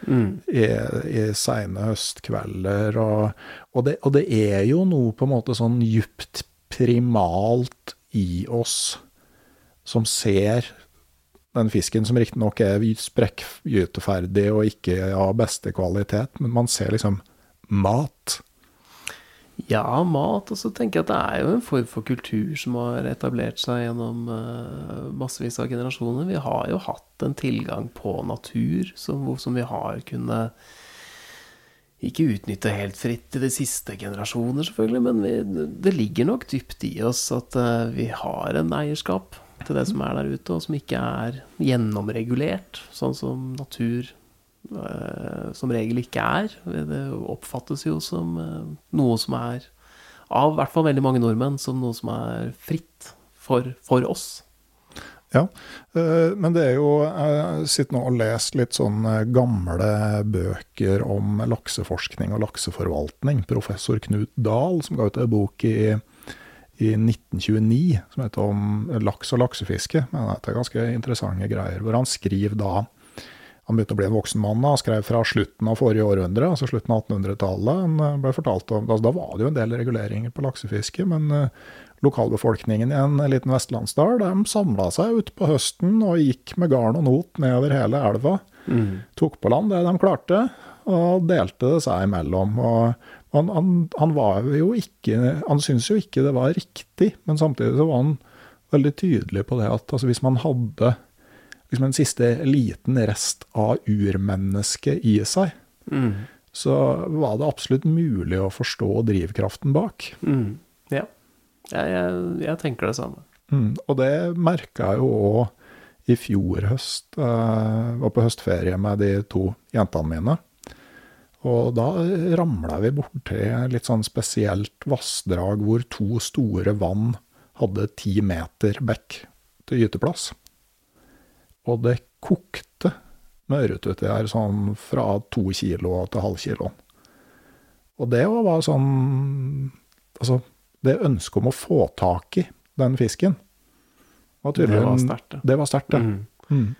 i, i seine høstkvelder. Og, og, det, og det er jo noe på en måte sånn djupt primalt i oss som ser den fisken som riktignok er sprekkgyteferdig og ikke av beste kvalitet, men man ser liksom mat. Ja, mat. Og så tenker jeg at det er jo en form for kultur som har etablert seg gjennom eh, massevis av generasjoner. Vi har jo hatt en tilgang på natur som, som vi har kunnet ikke utnytte helt fritt i de siste generasjoner, selvfølgelig, men vi, det ligger nok dypt i oss at eh, vi har en eierskap til det som er der ute, og som ikke er gjennomregulert, sånn som natur som regel ikke er. Det oppfattes jo som eh, noe som er, av i hvert fall veldig mange nordmenn, som noe som er fritt for, for oss. Ja, eh, men det er jo Jeg sitter nå og leser litt sånn eh, gamle bøker om lakseforskning og lakseforvaltning. Professor Knut Dahl, som ga ut en bok i, i 1929 som heter om laks og laksefiske. Men det er ganske interessante greier. Hvor han skriver da han begynte å bli en voksen mann. Han skrev fra slutten av forrige århundre, altså slutten av 1800-tallet. Han eh, ble fortalt om, altså Da var det jo en del reguleringer på laksefiske, men uh, lokalbefolkningen i en liten vestlandsdal de samla seg utpå høsten og gikk med garn og not nedover hele elva. Mm. Tok på land det de klarte, og delte det seg imellom. og han, han, han var jo ikke Han syntes jo ikke det var riktig, men samtidig så var han veldig tydelig på det at altså, hvis man hadde liksom en siste liten rest av urmennesket i seg, Mm. så var det absolutt mulig å forstå drivkraften bak. Mm. Ja. Jeg, jeg, jeg tenker det samme. Mm, og det merka jeg jo òg i fjor høst. Jeg var på høstferie med de to jentene mine. Og da ramla vi borti et litt sånn spesielt vassdrag hvor to store vann hadde ti meter bekk til gyteplass. Og det kokte med ørret uti her, sånn fra to kilo til halv kilo. Og det var sånn Altså, det ønsket om å få tak i den fisken var Det var sterkt, det. Det var sterkt, det. Mm. Mm.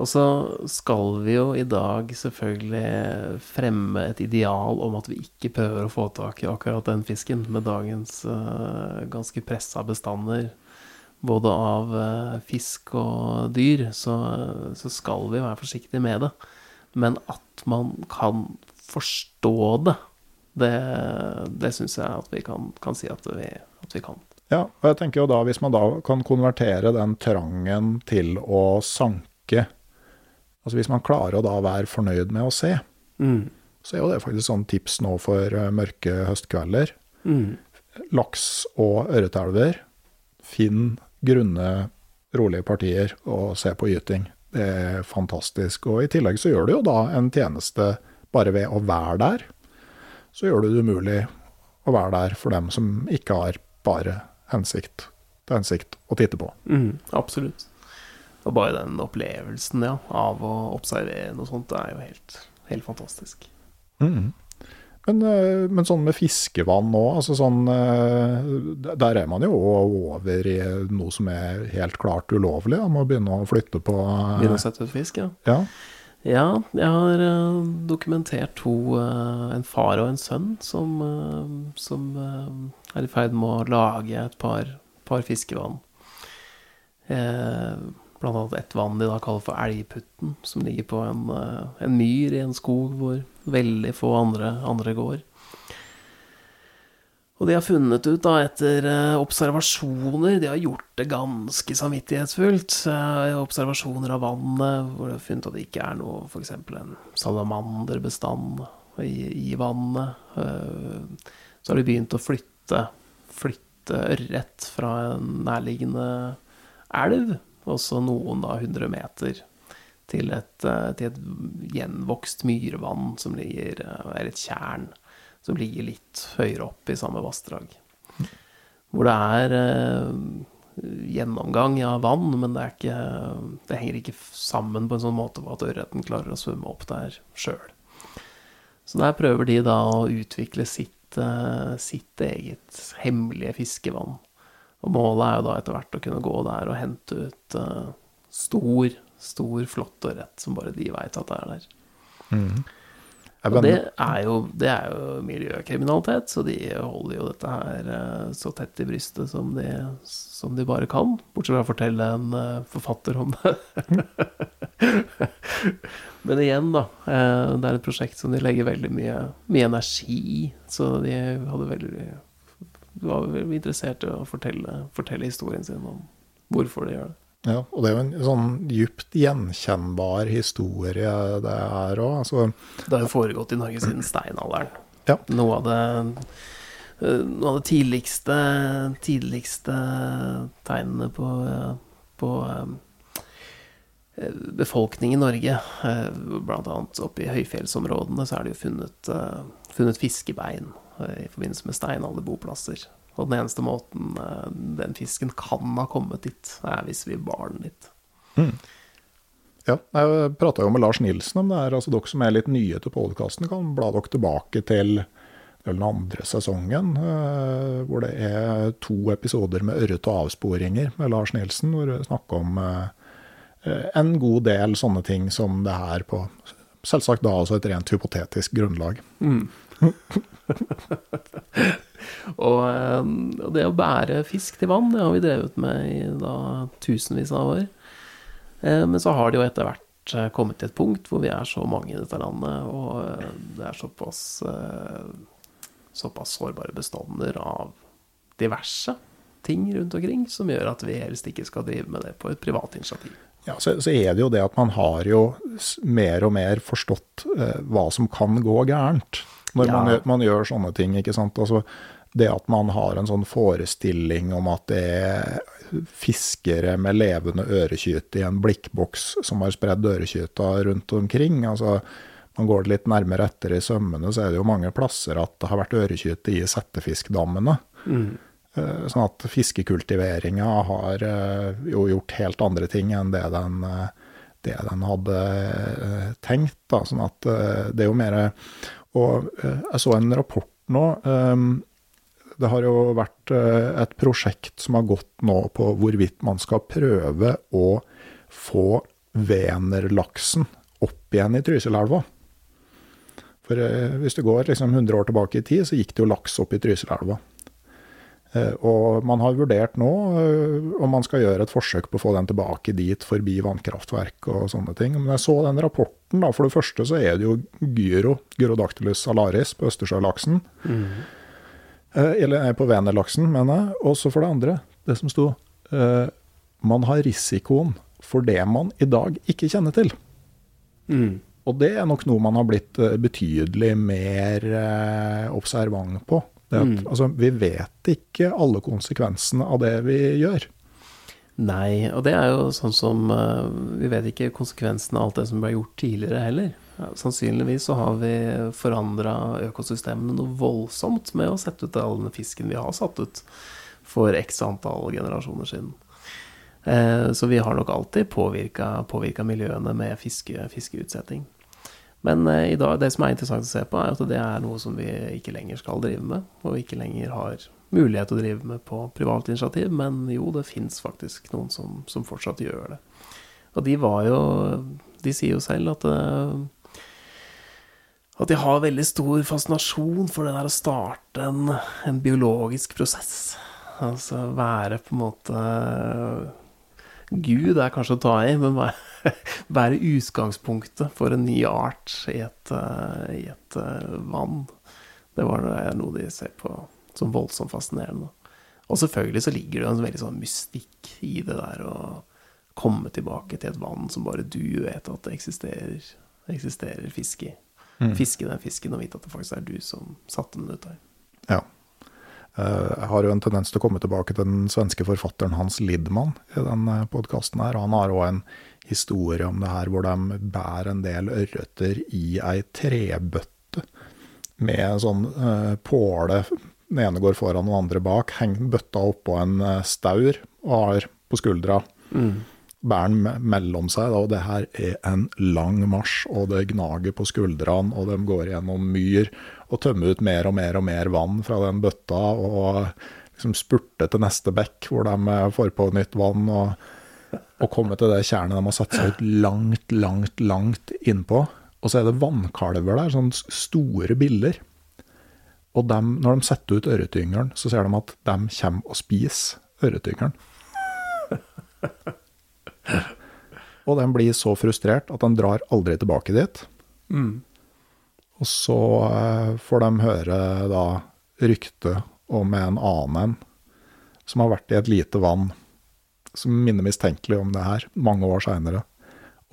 Og så skal vi jo i dag selvfølgelig fremme et ideal om at vi ikke prøver å få tak i akkurat den fisken, med dagens uh, ganske pressa bestander både av eh, fisk og dyr, så, så skal vi være forsiktige med det. Men at man kan forstå det, det, det syns jeg at vi kan, kan si at vi, at vi kan. Ja, og jeg tenker jo da, hvis man da kan konvertere den trangen til å sanke Altså hvis man klarer å da være fornøyd med å se, Mm. så er jo det faktisk sånn tips nå for eh, mørke høstkvelder. Mm. Laks og ørretelver. Finn grunne, rolige partier og se på gyting. Det er fantastisk. Og i tillegg så gjør du jo da en tjeneste bare ved å være der. Så gjør du det umulig å være der for dem som ikke har bare hensikt til hensikt å titte på. Mm, absolutt. Og bare den opplevelsen ja, av å observere noe sånt, det er jo helt, helt fantastisk. Mhm. Men, eh, men sånn med fiskevann nå, altså sånn eh, Der er man jo over i noe som er helt klart ulovlig. om må begynne å flytte på eh, Begynne å sette ut fisk, ja. Ja. Ja, jeg har dokumentert to, en far og en sønn, som, som er i ferd med å lage et par, par fiskevann. Eh, blant annet et vann de da kaller for Elgputten, som ligger på en, eh, en myr i en skog hvor veldig få andre, andre går. Og de har funnet ut, da, etter eh, observasjoner De har gjort det ganske samvittighetsfullt. eh, observasjoner av vannet, hvor de har funnet at det ikke er noe F.eks. en salamanderbestand i, i vannet. Så har de begynt å flytte, flytte ørret fra en nærliggende elv, også noen da 100 meter, til et, eh, til et gjenvokst myrevann som ligger Eller er et tjern som ligger litt høyere opp i samme vassdrag. Hvor det er eh, gjennomgang av vann, men det, ikke, det henger ikke sammen på en sånn måte at ørreten klarer å svømme opp der sjøl. Så der prøver de da å utvikle sitt, eh, sitt eget hemmelige fiskevann. Og målet er jo da etter hvert å kunne gå der og hente ut uh, stor, stor, flott og rett som bare de veit at det er der. Mm. Og det er, jo, det er jo miljøkriminalitet, så de holder jo dette her uh, så tett i brystet som de, som de bare kan. Bortsett fra å fortelle en uh, forfatter om det. Men igjen, da. Det er et prosjekt som de legger veldig mye, mye energi i. Så de hadde veldig var vel interessert i å fortelle, fortelle historien sin om hvorfor de gjør det. Ja, og det er jo en sånn djupt gjenkjennbar historie, det her òg. Altså, Det har jo foregått i Norge siden steinalderen. Ja. Noe av det eh, Noe av det tidligste Tidligste tegnene på, på eh, befolkning i Norge, eh, blant annet oppe i høyfjellsområdene, så er det jo funnet, funnet fiskebein i forbindelse med steinalderboplasser. Og den eneste måten eh, den fisken kan ha kommet dit, er hvis vi bar den dit. ja, jeg prata jo med Lars Nilsen om det her. altså Dere som er litt nye til podkasten, kan bla dere tilbake til den andre sesongen, eh, hvor det er to episoder med ørret og avsporinger med Lars Nilsen, hvor vi snakker om eh, en god del sånne ting som det her på Selvsagt da også et rent hypotetisk grunnlag. Og eh, og det å bære fisk til vann, det har vi drevet med i da tusenvis av år. Eh, Men så har det jo etter hvert eh, kommet til et punkt hvor vi er så mange i dette landet, og det er såpass, såpass sårbare bestander av diverse ting rundt omkring som gjør at vi helst ikke skal drive med det på et privat initiativ. Ja, så, så er det jo det at man har jo mer og mer forstått eh, hva som kan gå gærent når Ja. man, man gjør sånne ting. ikke sant? Altså, det at man har en sånn forestilling om at det er fiskere med levende ørekyte i en blikkboks som har spredd ørekyta rundt omkring. altså man går det litt nærmere etter i sømmene, så er det jo mange plasser at det har vært ørekyte i settefiskdammene. Mm. Sånn at fiskekultiveringa har eh, jo gjort helt andre ting enn det den, eh, det den hadde eh, tenkt. Da. Sånn at eh, det er jo mer Og eh, jeg så en rapport nå. eh, Det har jo vært eh, et prosjekt som har gått nå på hvorvidt man skal prøve å få venerlaksen opp igjen i Trysilelva. For eh, hvis du går liksom 100 år tilbake i tid, så gikk det jo laks opp i Trysilelva. Eh, Og man har vurdert nå eh, om man skal gjøre et forsøk på å få den tilbake dit, forbi vannkraftverk og sånne ting. Men jeg så den rapporten, da. For det første så er det jo gyro, gyrodactylus salaris, på østersjølaksen. Mm. Eller på venerlaksen, mener jeg. Og så for det andre, det som sto eh, Man har risikoen for det man i dag ikke kjenner til. Og det er nok noe man har blitt eh, betydelig mer eh, observant på. At, altså, vi vet ikke alle konsekvensene av det vi gjør. Nei, og det er jo sånn som uh, Vi vet ikke konsekvensene av alt det som ble gjort tidligere heller. Ja, sannsynligvis så har vi forandra økosystemene noe voldsomt med å sette ut all den fisken vi har satt ut for x antall generasjoner siden. Eh, Så vi har nok alltid påvirka miljøene med fiske, fiskeutsetting. Men eh, i dag, det som er interessant å se på, er at det er noe som vi ikke lenger skal drive med, og ikke lenger har mulighet til å drive med på privat initiativ. Men jo, det fins faktisk noen som, som fortsatt gjør det. Og de var jo De sier jo selv at eh, at de har veldig stor fascinasjon for det der å starte en, en biologisk prosess. Altså være på en måte Gud er kanskje å ta i, men være, være utgangspunktet for en ny art i et, eh, i et eh, vann. Det var noe de ser på som voldsomt fascinerende. Og selvfølgelig så ligger det en veldig sånn mystikk i det der å komme tilbake til et vann som bare du vet at det eksisterer, eksisterer fisk i. Fiske den fisken og vite at det faktisk er du som satte den ut der. Ja. Eh, Jeg har jo en tendens til å komme tilbake til den svenske forfatteren Hans Lidman i den podkasten her. Han har òg en historie om det her hvor de bærer en del ørreter i ei trebøtte med sånn uh, påle. Den ene går foran, den andre bak. Henger bøtta oppå en eh, staur og har på skuldra. Bærer den mellom seg, og det her er en lang marsj, og det gnager på skuldrene, og de går gjennom myr og tømmer ut mer og mer og mer vann fra den bøtta, og liksom spurter til neste bekk, hvor de eh, får på nytt vann, og, og kommer til det tjernet de har satt seg ut langt, langt, langt innpå. Og så er det vannkalver der, sånne store biller. Og dem, når de setter ut ørretyngelen, så ser de at de kommer og spiser ørretyngelen. Og den blir så frustrert at den drar aldri tilbake dit. Og så eh, får de høre da rykte om en annen en som har vært i et lite vann, som minner mistenkelig om det her, mange år seinere,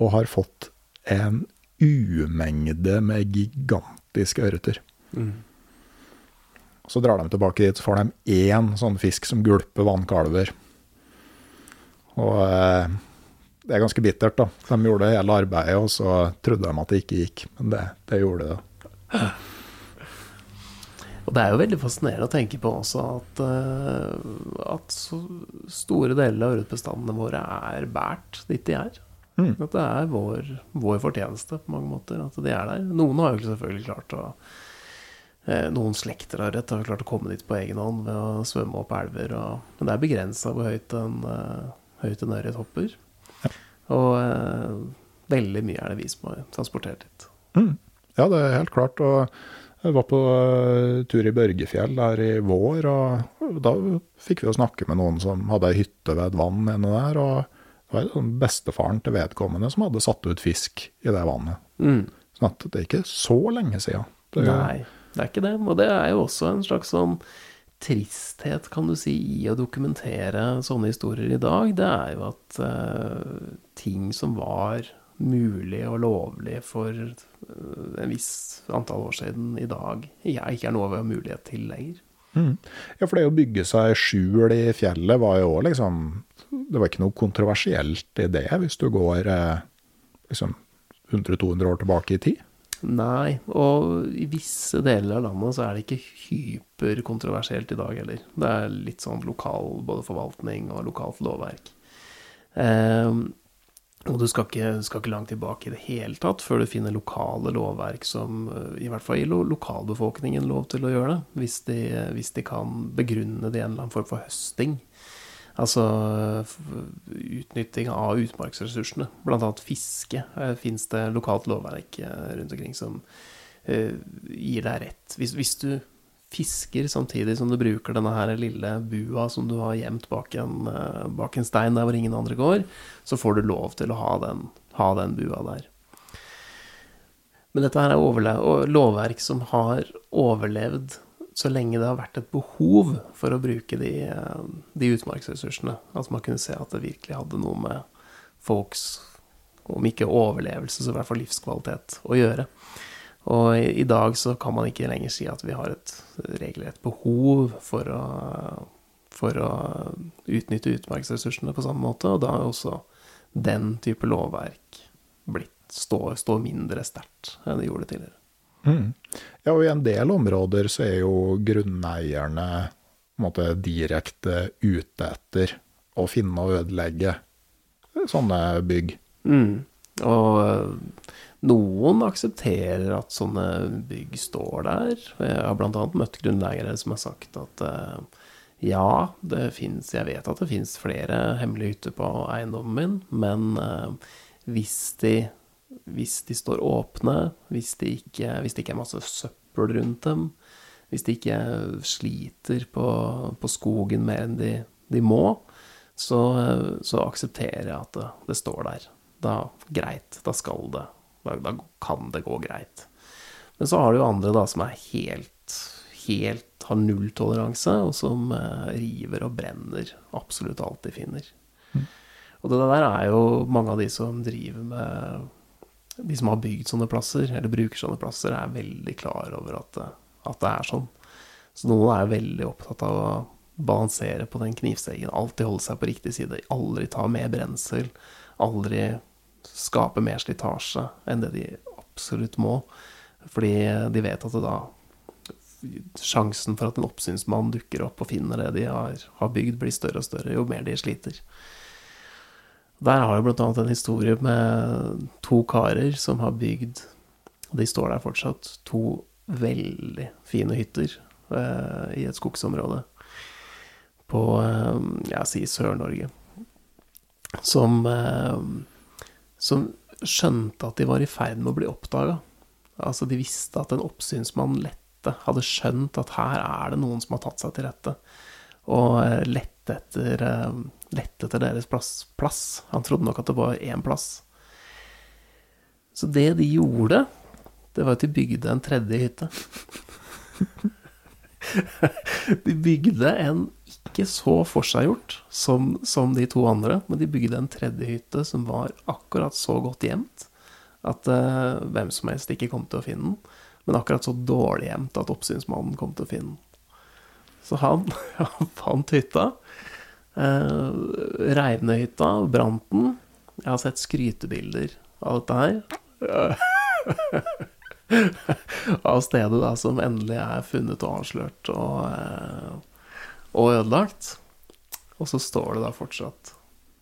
og har fått en umengde med gigantiske ørreter. Så drar de tilbake dit, så får de én sånn fisk som gulper vannkalver. Og eh, det er ganske bittert, da. De gjorde hele arbeidet, og så trodde de at det ikke gikk. Men det, det gjorde det. Og det er jo veldig fascinerende å tenke på også at, eh, at så store deler av ørretbestandene våre er båret dit de er. Mm. At det er vår, vår fortjeneste på mange måter at de er der. Noen har jo selvfølgelig klart å eh, Noen slekter av ørret har klart å komme dit på egen hånd ved å svømme opp elver. Og, men det er begrensa hvor høyt en, eh, høyt en ørret hopper. Og eh, veldig mye er det vi som har transportert dit. Mm. Ja, det er helt klart. Og jeg var på uh, tur i Børgefjell der i vår, og da fikk vi jo snakke med noen som hadde ei hytte ved et vann inne der. og det var sånn bestefaren til vedkommende som hadde satt ut fisk i det vannet. Mm. Sånn at det er ikke så lenge siden. Det, Nei, det er ikke det. Og det er jo også en slags sånn tristhet, kan du si, i å dokumentere sånne historier i dag. Det er jo at uh, ting som var mulig og lovlig for uh, en viss antall år siden i dag, ikke er noe vi har mulighet til lenger. Mm. Ja, for det å bygge seg skjul i fjellet var jo òg liksom Det var ikke noe kontroversielt i det, hvis du går eh, liksom 100-200 år tilbake i tid? Nei, og i visse deler av landet så er det ikke hyperkontroversielt i dag heller. Det er litt sånn lokal både forvaltning og lokalt lovverk. Eh, og du skal ikke, skal ikke, langt tilbake i det hele tatt før du finner lokale lovverk som eh, i hvert fall gir lokalbefolkningen lov til å gjøre det, hvis de, hvis de kan begrunne det i en eller annen form for høsting. Altså utnytting av utmarksressursene. Blant annet fiske eh, fins det lokalt lovverk eh, rundt omkring som eh, gir deg rett. Hvis, hvis, du fisker samtidig som du bruker denne her lille bua som du har gjemt bak en, bak en stein der hvor ingen andre går, så får du lov til å ha den, ha den bua der. Men dette her er lovverk som har overlevd så lenge det har vært et behov for å bruke de, de utmarksressursene. Altså man kunne se at det virkelig hadde noe med folks, om ikke overlevelse, så i hvert fall livskvalitet å gjøre. Og i, i dag så kan man ikke lenger si at vi har et regelrett behov for å, for å utnytte utmarksressursene på samme måte, og da er også den type lovverk blitt, står, står mindre sterkt enn det gjorde tidligere. Mm. Ja, og i en del områder så er jo grunneierne måte direkte ute etter å finne og ødelegge sånne bygg. Mm. Og eh, noen aksepterer at sånne bygg står der. Jeg har bl.a. møtt grunneiere som har sagt at eh, ja, det fins Jeg vet at det fins flere hemmelige hytter på eiendommen min, men eh, hvis de hvis de står åpne, hvis, det ikke, hvis det ikke er masse søppel rundt dem, hvis de ikke sliter på, på skogen mer enn de, de må, så, så, aksepterer jeg at det, det, står der. Da greit, da skal det da, da, kan det gå greit. Men så har du jo andre da som er helt, helt har nulltoleranse, og som eh, river og brenner absolutt alt de finner. Mm. Og det der er jo mange av de som driver med de som har bygd sånne plasser, eller bruker sånne plasser, er veldig klar over at, at det er sånn. Så noen er veldig opptatt av å balansere på den knivseggen. Alltid holde seg på riktig side. Aldri ta mer brensel. Aldri skape mer slitasje enn det de absolutt må. Fordi de vet at det da Sjansen for at en oppsynsmann dukker opp og finner det de har, har bygd, blir større og større jo mer de sliter. Der har jeg annet en historie med to karer som har bygd De står der fortsatt. To veldig fine hytter eh, i et skogsområde på eh, jeg sier Sør-Norge. Som, eh, som skjønte at de var i ferd med å bli oppdaga. Altså, de visste at en oppsynsmann lette hadde skjønt at her er det noen som har tatt seg til rette, og eh, lette etter eh, lette etter deres plass, plass. Han trodde nok at det var én plass. Så det de gjorde, det var at de bygde en tredje hytte. de bygde en ikke så forseggjort som, som de to andre, men de bygde en tredje hytte som var akkurat så godt gjemt at uh, hvem som helst ikke kom til å finne den, men akkurat så dårlig gjemt at oppsynsmannen kom til å finne den. Så han, han fant hytta, Uh, Reivnøyhytta, brant den. Jeg har sett skrytebilder av dette her. av stedet da som endelig er funnet og avslørt og, eh, og ødelagt. Og så står det da fortsatt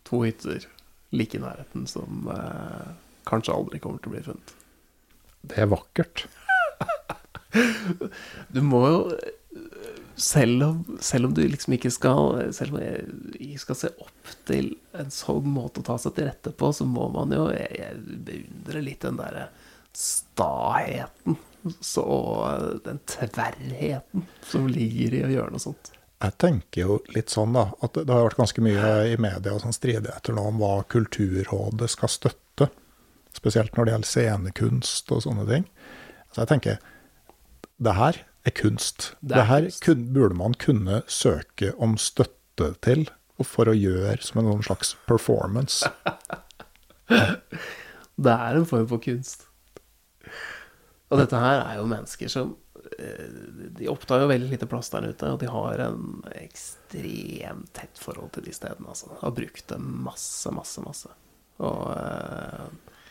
to hytter like i nærheten som eh, kanskje aldri kommer til å bli funnet. Det er vakkert. du må jo selv om, selv om, du liksom ikke skal Selv om jeg skal se opp til en sånn måte å ta seg til rette på, så må man jo Jeg, jeg beundrer litt den derre staheten og den tverrheten som ligger i å gjøre noe sånt. Jeg tenker jo litt sånn, da, at det har vært ganske mye i media og sånn stridigheter nå om hva Kulturrådet skal støtte. Spesielt når det gjelder scenekunst og sånne ting. Så jeg tenker det her er kunst. Det Det, er her kunst. kun, burde man kunne søke om støtte til, og for å gjøre som en sånn slags performance. Det er en form for kunst. Og dette her er jo mennesker som eh, De opptar jo veldig lite plass der ute, og de har en ekstremt tett forhold til de stedene. Altså. Har brukt det masse, masse, masse. Og eh,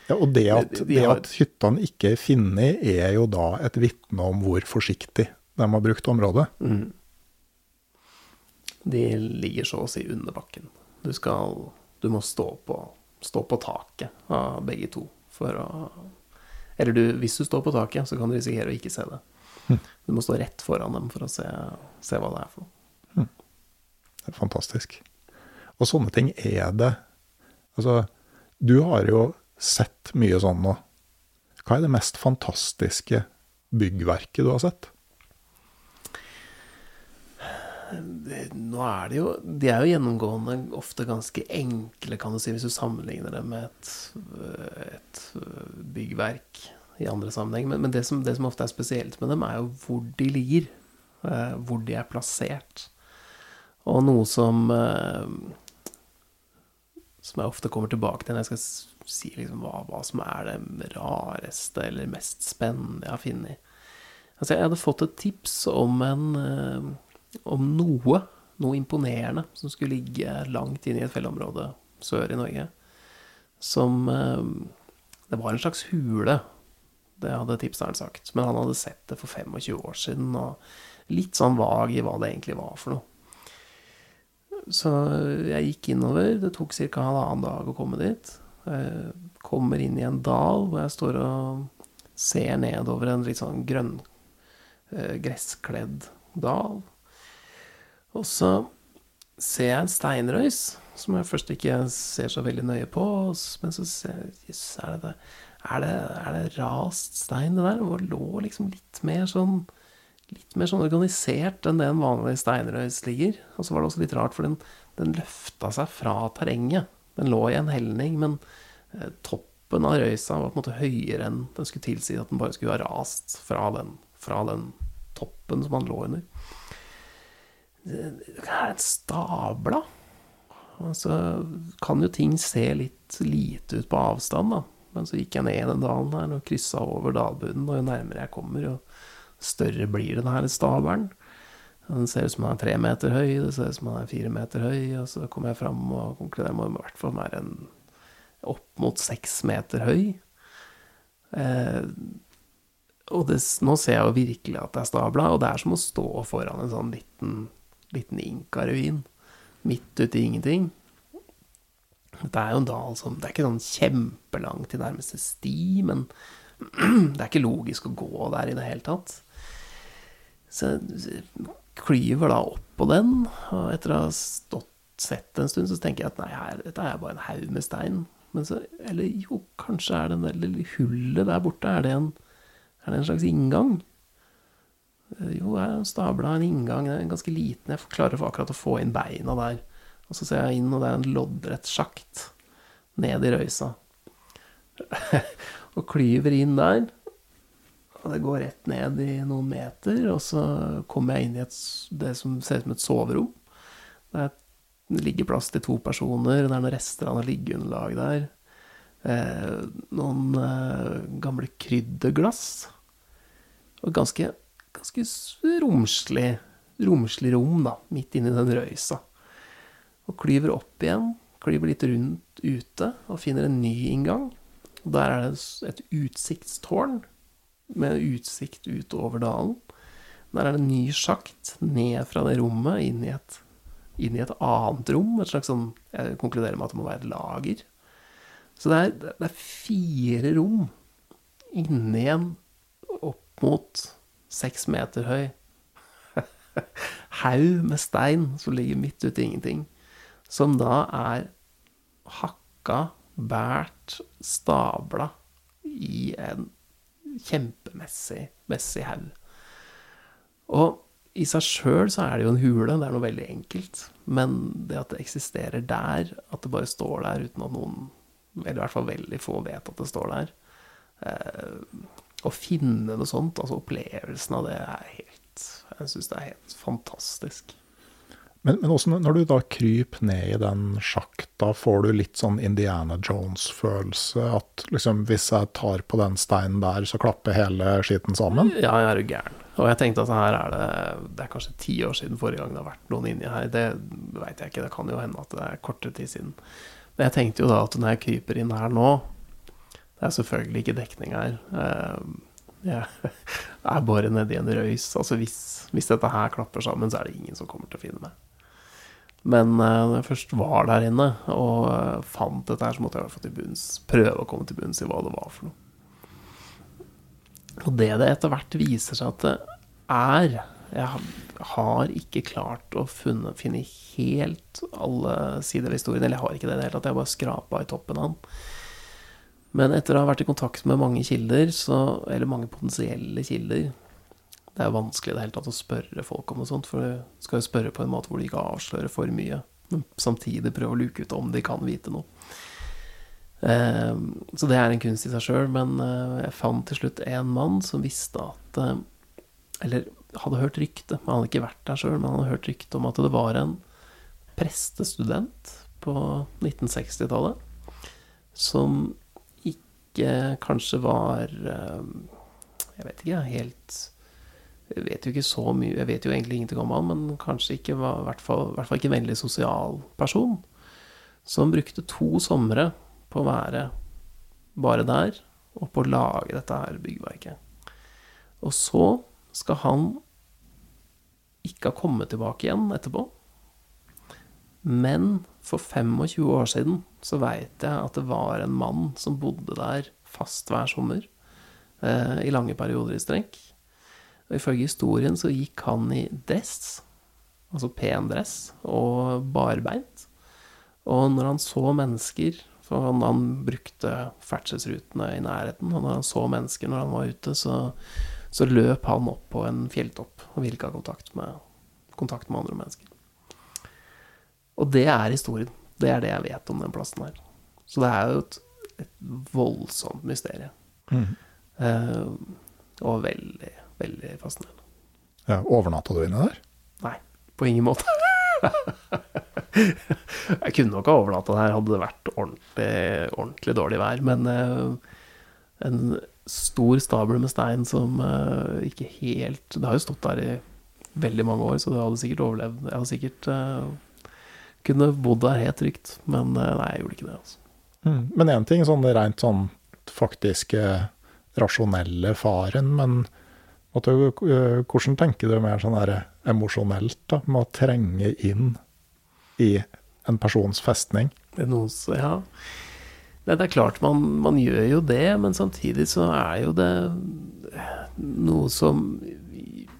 Ja, og det at, De- de det har- at hyttene ikke er funnet, er jo da et vitne om hvor forsiktig de har brukt området. de ligger så å si under bakken. Du skal Du må stå på, stå på taket av begge to for å Eller du, hvis du står på taket, så kan du risikere å ikke se det. Du må stå rett foran dem for å se, se hva det er for noe. Det er fantastisk. Og sånne ting er det. Altså, du har jo sett mye sånn nå. Hva er det mest fantastiske byggverket du har sett? Nå er det jo De er jo gjennomgående ofte ganske enkle, kan du si, hvis du sammenligner det med et, et byggverk i andre sammenheng. Men, men det, som, det som ofte er spesielt med dem, er jo hvor de ligger. eh, Hvor de er plassert. Og noe som eh, Som jeg ofte kommer tilbake til når jeg skal si liksom hva, hva som er det rareste eller mest spennende jeg har funnet. Altså, jeg hadde fått et tips om en eh, om noe, noe imponerende, som skulle ligge langt inne i et fjellområde sør i Norge. Som eh, Det var en slags hule, det hadde tipseren sagt. Men han hadde sett det for 25 år siden, og litt sånn vag i hva det egentlig var for noe. Så jeg gikk innover. Det tok ca. halvannen dag å komme dit. Jeg kommer inn i en dal hvor jeg står og ser nedover en litt sånn grønn, eh, gresskledd dal. Og så ser jeg en steinrøys, som jeg først ikke ser så veldig nøye på. Men så ser jeg er det? Er det, er det rast stein, det der? Hvor lå liksom litt mer sånn Litt mer sånn organisert enn det en vanlig steinrøys ligger. Og så var det også litt rart, for den, den løfta seg fra terrenget. Den lå i en helning, men eh, toppen av røysa var på en måte høyere enn den skulle tilsi at den bare skulle ha rast fra den, fra den toppen som han lå under. Det er en stabla. Altså, kan jo ting se litt lite ut på avstand, da. Men så gikk jeg ned den dalen her og kryssa over dalbunnen, og jo nærmere jeg kommer, jo større blir den her stabelen. Den ser ut som den er tre meter høy, det ser ut som den er fire meter høy, og så kommer jeg fram og konkluderer med at den i hvert fall være en opp mot seks meter høy. Eh, og det, nå ser jeg jo virkelig at det er stabla, og det er som å stå foran en sånn liten, liten inkaruin midt ute i ingenting. Dette er jo en dal som Det er ikke sånn kjempelang til nærmeste sti, men det er ikke logisk å gå der i det hele tatt. Så jeg klyver da opp på den, og etter å ha stått sett en stund, så tenker jeg at nei, her, dette er bare en haug med stein. Men så, eller jo, kanskje er det det lille hullet der borte, er det en, er det en slags inngang? Eh, Jo, jeg stabla en inngang, den er ganske liten, jeg klarer akkurat å få inn beina der. Og så ser jeg inn, og det er en loddrett sjakt ned i røysa. og klyver inn der. Og det går rett ned i noen meter, og så kommer jeg inn i et, det som ser ut som et soverom. Det, er, det ligger plass til to personer, det er noen rester av noe liggeunderlag der. Eh, noen eh, gamle krydderglass. Og ganske, ganske romslig, romslig rom, da, midt inni den røysa. Og klyver opp igjen, klyver litt rundt ute, og finner en ny inngang. Og der er det et utsiktstårn med utsikt utover dalen. Der er det en ny sjakt ned fra det rommet inn i et, inn i et annet rom. Et slags sånn Jeg konkluderer med at det må være et lager. Så det er, det er fire rom inni en opp mot seks meter høy haug med stein som ligger midt ute i ingenting. som da er hakka, bært, stabla i en kjempemessig messig haug. Og i seg sjøl så er det jo en hule, det er noe veldig enkelt. Men det at det eksisterer der, at det bare står der uten at noen, eller i hvert fall veldig få, vet at det står der eh, Å finne noe sånt, altså opplevelsen av det, er helt Jeg syns det er helt fantastisk. Men, men også når du da kryper ned i den sjakta, får du litt sånn Indiana Jones-følelse? At liksom hvis jeg tar på den steinen der, så klapper hele skitten sammen? Ja, jeg er jo gæren. Og jeg tenkte at her er det Det er kanskje ti år siden forrige gang det har vært noen inni her. Det veit jeg ikke, det kan jo hende at det er kortere tid siden. Men jeg tenkte jo da at når jeg kryper inn her nå Det er selvfølgelig ikke dekning her. Jeg er bare nedi en røys. Altså hvis, hvis dette her klapper sammen, så er det ingen som kommer til å finne meg. Men når jeg først var der inne og fant dette her, så måtte jeg få til bunns, prøve å komme til bunns i hva det var for noe. Og det det etter hvert viser seg at det er Jeg har ikke klart å funne, finne helt alle sider av historien. Eller jeg har ikke det i det hele tatt. Jeg bare skrapa i toppen av den. Men etter å ha vært i kontakt med mange kilder, så, eller mange potensielle kilder Det er vanskelig det hele tatt å spørre folk om noe sånt, for du skal jo spørre på en måte hvor de ikke avslører for mye, men samtidig prøve å luke ut om de kan vite noe. Ehm, så det er en kunst i seg sjøl, men eh, jeg fant til slutt en mann som visste at eh, Eller hadde hørt rykte, han hadde ikke vært der sjøl, men han hadde hørt rykte om at det var en prestestudent på 1960-tallet som ikke kanskje var eh, Jeg vet ikke, helt jeg vet jo ikke så mye, jeg vet jo egentlig ingenting om han, men kanskje ikke var, i hvert fall, i hvert fall ikke en veldig sosial person. Som brukte to somre på å være bare der, og på å lage dette her byggverket. Og så skal han ikke ha kommet tilbake igjen etterpå. Men for 25 år siden så veit jeg at det var en mann som bodde der fast hver sommer. Eh, I lange perioder i strekk. Og ifølge historien så gikk han i dress, altså pen dress, og barbeint. Og når han så mennesker for han, han brukte ferdselsrutene i nærheten. Og når han så mennesker når han var ute, så, så løp han opp på en fjelltopp og ville ikke ha kontakt med, kontakt med andre mennesker. Og det er historien. Det er det jeg vet om den plassen her. Så det er jo et, et voldsomt mysterium. Mm. Uh, og veldig, veldig fascinerende. Ja, Overnatta du inne der? Nei, på ingen måte. jeg kunne nok ha overnatta der hadde det vært ordentlig, ordentlig dårlig vær. Men uh, en stor stabel med stein som uh, ikke helt Det har jo stått der i veldig mange år, så det hadde sikkert overlevd. Jeg hadde sikkert uh, kunne bodd der helt trygt, men nei, jeg gjorde ikke det. altså. Mm. Men én ting sånn rent sånn faktiske rasjonelle faren, men måtte, hvordan tenker du mer sånn emosjonelt da, med å trenge inn i en persons festning. Det er noe så, ja. Det er klart, man, man, gjør jo det, men samtidig så er jo det noe som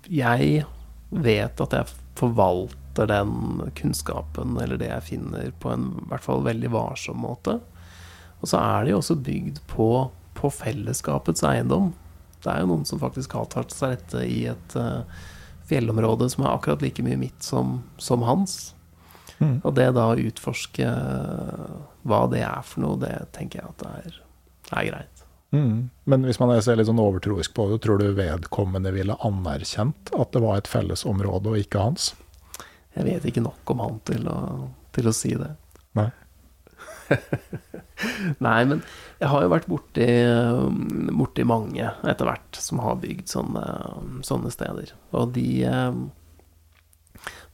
jeg vet at jeg forvalter den kunnskapen eller det jeg finner, på en i hvert fall veldig varsom måte. Og så er det jo også bygd på, på fellesskapets eiendom. Det er jo noen som faktisk har tatt seg rette i et uh, fjellområde som er akkurat like mye mitt som, som hans. Mm. Og det da å utforske hva det er for noe, det tenker jeg at det er, er greit. Mm. Men hvis man ser litt sånn overtroisk på det, tror du vedkommende ville anerkjent at det var et fellesområde og ikke hans? Jeg vet ikke nok om han til å, til å si det. Nei. Nei, men jeg har jo vært borti, borti mange etter hvert som har bygd sånne, sånne steder. Og de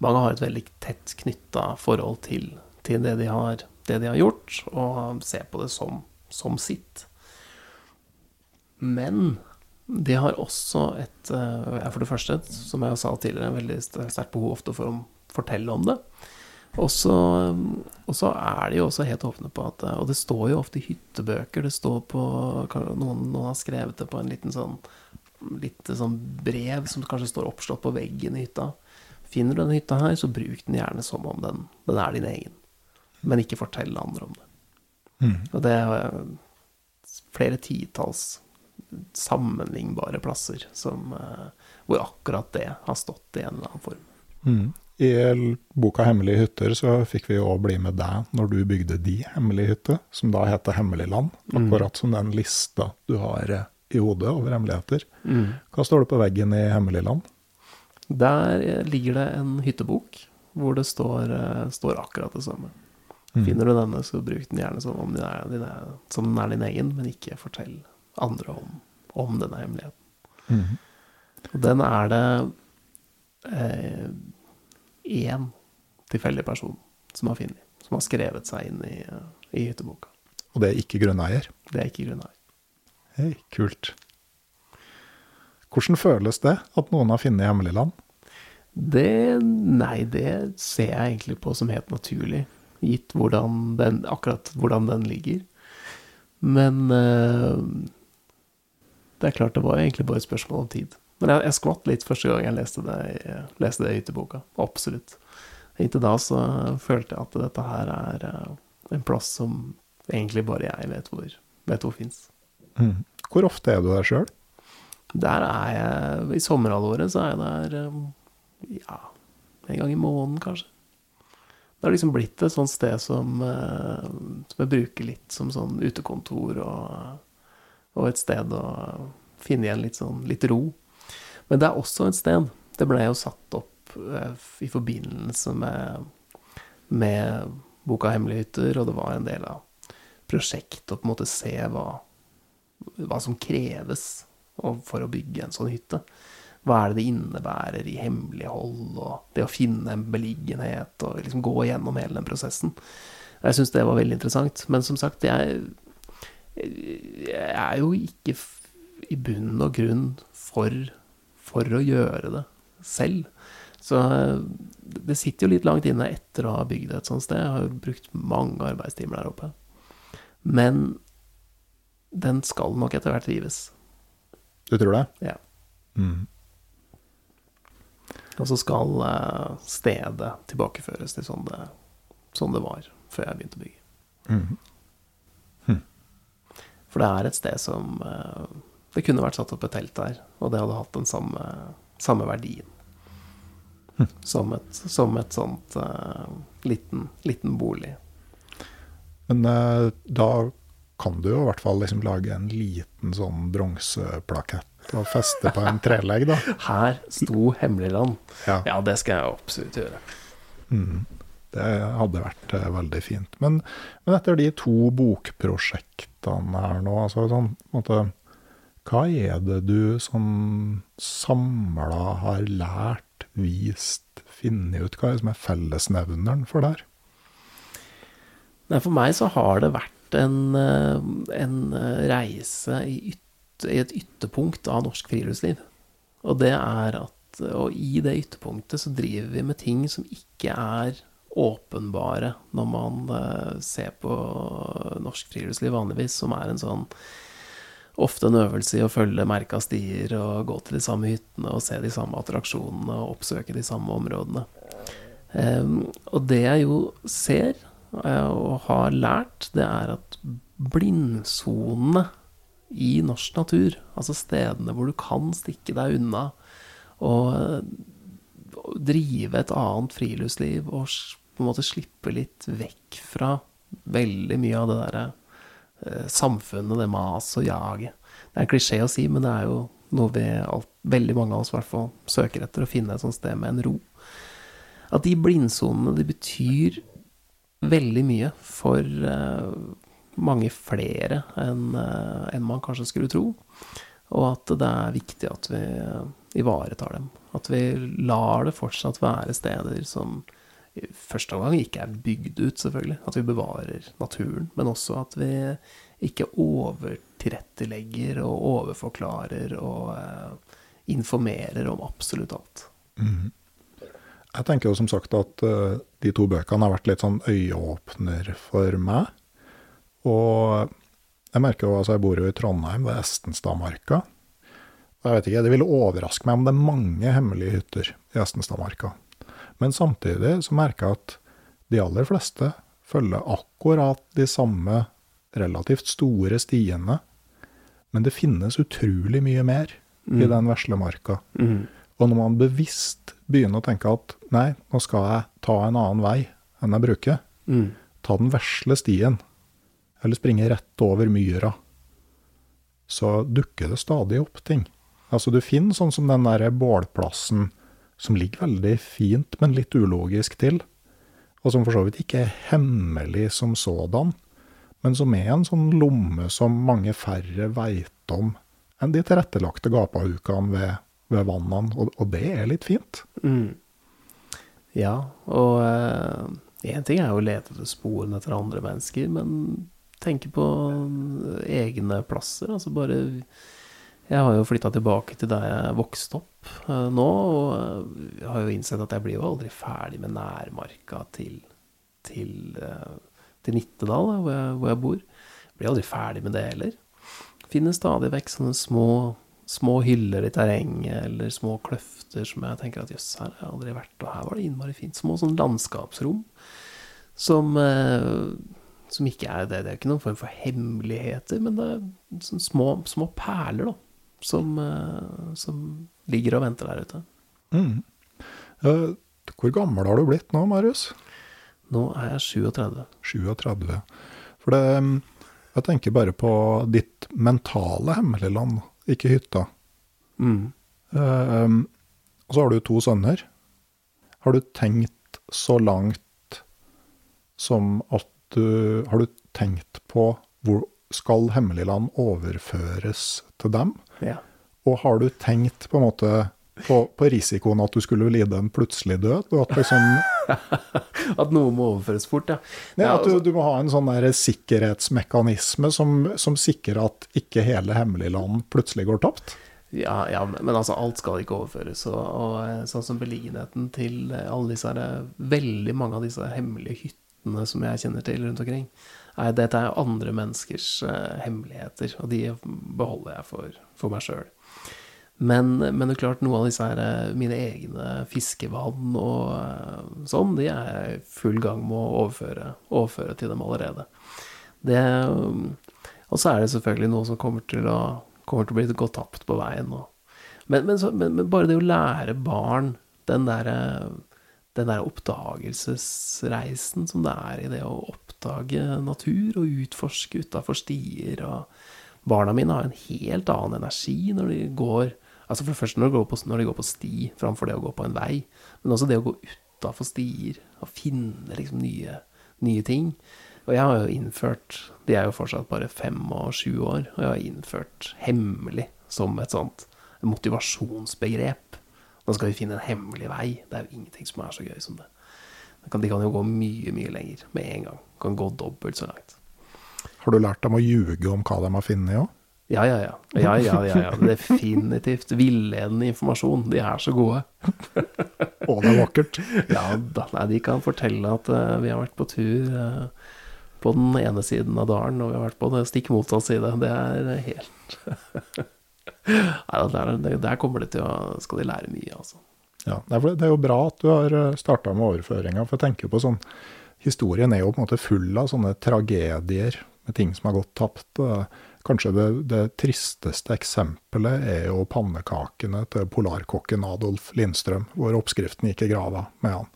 mange har et veldig tett knytta forhold til, til det, de har, det, de har, gjort, og ser på det som, som sitt. Men de har også et eh, For det første, som jeg sa tidligere, en veldig sterkt behov ofte for å fortelle om det. Og så, er de jo også helt åpne på at Og det står jo ofte i hyttebøker. Det står på Noen, noen har skrevet det på en liten sånn, lite sånn brev som kanskje står oppslått på veggen i hytta. Finner du denne hytta her, så bruk den gjerne som om den, den er din egen. men ikke fortell andre om det. Mm. Og det er eh, flere titalls sammenlignbare plasser som, eh, hvor akkurat det har stått i en eller annen form. Mm. I boka 'Hemmelige hytter' så fikk vi jo òg bli med deg når du bygde de hemmelige hytter, som da heter 'Hemmelig land'. Akkurat som den lista du har eh, i hodet over hemmeligheter. Hva står det på veggen i Hemmeligland? Der eh, ligger det en hyttebok hvor det står, eh, står akkurat det samme. Finner du denne, så bruk den gjerne som om den er din, som den er din egen, men ikke fortell andre om, om denne hemmeligheten. Og den er det én tilfeldig person som har funnet, som har skrevet seg inn i, eh, i hytteboka. Og det er ikke grunneier. Det er ikke grunneier. Hei, kult. Hvordan føles det at noen har funnet Hemmeligland? Det Nei, det ser jeg egentlig på som helt naturlig, gitt hvordan den, akkurat hvordan den ligger. Men eh, det er klart, det var egentlig bare et spørsmål om tid. Men jeg, jeg skvatt litt første gang jeg leste det, jeg leste det i hytteboka. Absolutt. Inntil da så følte jeg at dette her er eh, en plass som egentlig bare jeg vet hvor, vet hvor fins. Mm. Hvor ofte er du der sjøl? Der er jeg I sommerhalvåret så er jeg der um, ja, en gang i måneden, kanskje. Det har liksom blitt et sånt sted som, eh, som jeg bruker litt som sånn utekontor og, og et sted å finne igjen litt sånn litt ro. Men det er også et sted Det ble jo satt opp eh, i forbindelse med, med boka 'Hemmelige hytter', og det var en del av prosjektet å på en måte se hva, hva som kreves for å bygge en sånn hytte. Hva er det det innebærer i hemmelighold, og det å finne en beliggenhet, og liksom gå gjennom hele den prosessen. Jeg syns det var veldig interessant. Men som sagt, jeg, jeg er jo ikke i bunn og grunn for, for å gjøre det selv. Så eh, det sitter jo litt langt inne etter å ha bygd et sånt sted. Jeg har jo brukt mange arbeidstimer der oppe. Men den skal nok etter hvert rives. Du tror det? Ja. Mm. Og så skal eh, stedet tilbakeføres til sånn det, sånn det var før jeg begynte å bygge. Mhm. For det er et sted som eh, Det kunne vært satt opp et telt der, og det hadde hatt den samme, samme verdien. Som, et, som et sånt uh, liten, liten bolig. Men uh, da kan du jo i hvert fall liksom lage en liten sånn bronseplakett og feste på en trelegg, da. Her sto Hemmeligland. Ja. Ja, det skal jeg absolutt gjøre. Det hadde vært eh, veldig fint. Men, men etter de to bokprosjektene her nå, altså sånn, på en måte, hva er det du sånn samla har lært, vist, funnet ut? Hva er det som er fellesnevneren for det her? Nei, for meg så har det vært en, eh, en eh, reise i, yt, i et ytterpunkt av norsk friluftsliv. Og det er at Og i det ytterpunktet så driver vi med ting som ikke er åpenbare når man eh, ser på norsk friluftsliv vanligvis, som er en sånn Ofte en øvelse i å følge merka stier og gå til de samme hyttene og se de samme attraksjonene og oppsøke de samme områdene. Um, og det jeg jo ser og har lært, det er at blindsonene i norsk natur, altså stedene hvor du kan stikke deg unna og eh, drive et annet friluftsliv og på en måte slippe litt vekk fra veldig mye av det derre eh, samfunnet, det mas og jaget. Det er en klisjé å si, men det er jo noe vi alt, veldig mange av oss hvert fall søker etter, å finne et sånt sted med en ro. At de blindsonene, de betyr veldig mye for eh, mange flere enn eh, man kanskje skulle tro. Og at det er viktig at vi eh, ivaretar dem. At vi lar det fortsatt være steder som i første omgang ikke er bygd ut, selvfølgelig. At vi bevarer naturen. Men også at vi ikke overtilrettelegger og overforklarer og informerer om absolutt alt. Jeg tenker jo som sagt at uh, de to bøkene har vært litt sånn øyeåpner for meg. Og jeg merker jo, altså jeg bor jo i Trondheim, ved Estenstadmarka. Og jeg vet ikke, det ville overraske meg om det er mange hemmelige hytter i Estenstadmarka. Men samtidig så merker jeg at de aller fleste følger akkurat de samme relativt store stiene, men det finnes utrolig mye mer i den veslemarka. Mm. Og når man bevisst begynner å tenke at nei, nå skal jeg ta en annen vei enn jeg bruker, Mm. ta den vesle stien, eller springe rett over myra, så dukker det stadig opp ting. Altså du finner sånn som den der bålplassen som ligger veldig fint, men litt ulogisk til, og som for så vidt ikke er hemmelig som sådan, men som er en sånn lomme som mange færre veit om enn de tilrettelagte gapahukene ved, ved vannene, og, og det er litt fint. Mm. Ja, og én ting er jo å lete etter sporene etter andre mennesker, men tenke på egne plasser. Altså bare Jeg har jo flytta tilbake til der jeg vokste opp uh, nå, og eh, jeg har jo innsett at jeg blir jo aldri ferdig med nærmarka til, til, uh, til Nittedal, hvor jeg, hvor jeg bor. Blir aldri ferdig med det heller. Finner stadig vekk sånne små, små hyller i terrenget, eller små kløfter som jeg tenker at jøss, her har jeg aldri vært, og her var det innmari fint. Små sånn landskapsrom som, eh, som ikke er det. Det er ikke noen form for hemmeligheter, men det er sånn små, små perler, da. Som, eh, som ligger og venter der ute. Mm. Eh, Hvor gammel har du blitt nå, Marius? Nå er jeg 37. 37. For det, mm, jeg tenker bare på ditt mentale hemmeligland, ikke hytta. Mm. Eh, og så har du to sønner. Har du tenkt så langt som at du Har du tenkt på hvor skal Hemmeligland overføres til dem? Ja. Og har du tenkt på en måte på, på risikoen at du skulle lide en plutselig død? Og at liksom At noe må overføres fort, ja. Nei, at du, altså- du må ha en sånn der sikkerhetsmekanisme som, som sikrer at ikke hele Hemmeligland plutselig går tapt? Ja, ja, men altså alt skal ikke overføres. Og, og eh, sånn som beliggenheten til eh, alle disse her, eh, veldig mange av disse hemmelige hyttene som jeg kjenner til rundt omkring, Nei, dette er andre menneskers uh, hemmeligheter, og de beholder jeg for, for meg sjøl. Men, men det er klart, noen av disse her, eh, mine egne fiskevann og eh, sånn, de er jeg i full gang med å overføre, overføre til dem allerede. Det, um, og så er det selvfølgelig noe som kommer til å, kommer til å bli gått tapt på veien. Og, men, men, så, men bare det å lære barn den derre den der oppdagelsesreisen som det er i det å oppdage natur og utforske utafor stier. Og barna mine har en helt annen energi når de går Altså For det første når de går på, de går på sti framfor det å gå på en vei. Men også det å gå utafor stier og finne liksom nye, nye ting. Og jeg har jo innført De er jo fortsatt bare fem og sju år, og jeg har innført hemmelig som et sånt motivasjonsbegrep. Nå skal vi finne en hemmelig vei. Det er jo ingenting som er så gøy som det. De kan, de kan jo gå mye, mye lenger med en gang. De Kan gå dobbelt så langt. Har du lært dem å ljuge om hva de har funnet òg? Ja, ja, ja. Ja, ja, ja, ja. Definitivt. Villedende informasjon. De er så gode. Å, det er vakkert. Ja da. Nei, de kan fortelle at uh, vi har vært på tur uh, på den ene siden av dalen, og vi har vært på den stikk motsatt side. Det er helt Nei, der, der, kommer det til å Skal de lære mye, altså. Ja, det er jo bra at du har starta med overføringa, for jeg tenker på sånn Historien er jo på en måte full av sånne tragedier med ting som har gått tapt. Eh, Kanskje det, det tristeste eksempelet er jo pannekakene til polarkokken Adolf Lindstrøm, hvor oppskriften gikk i grava med han.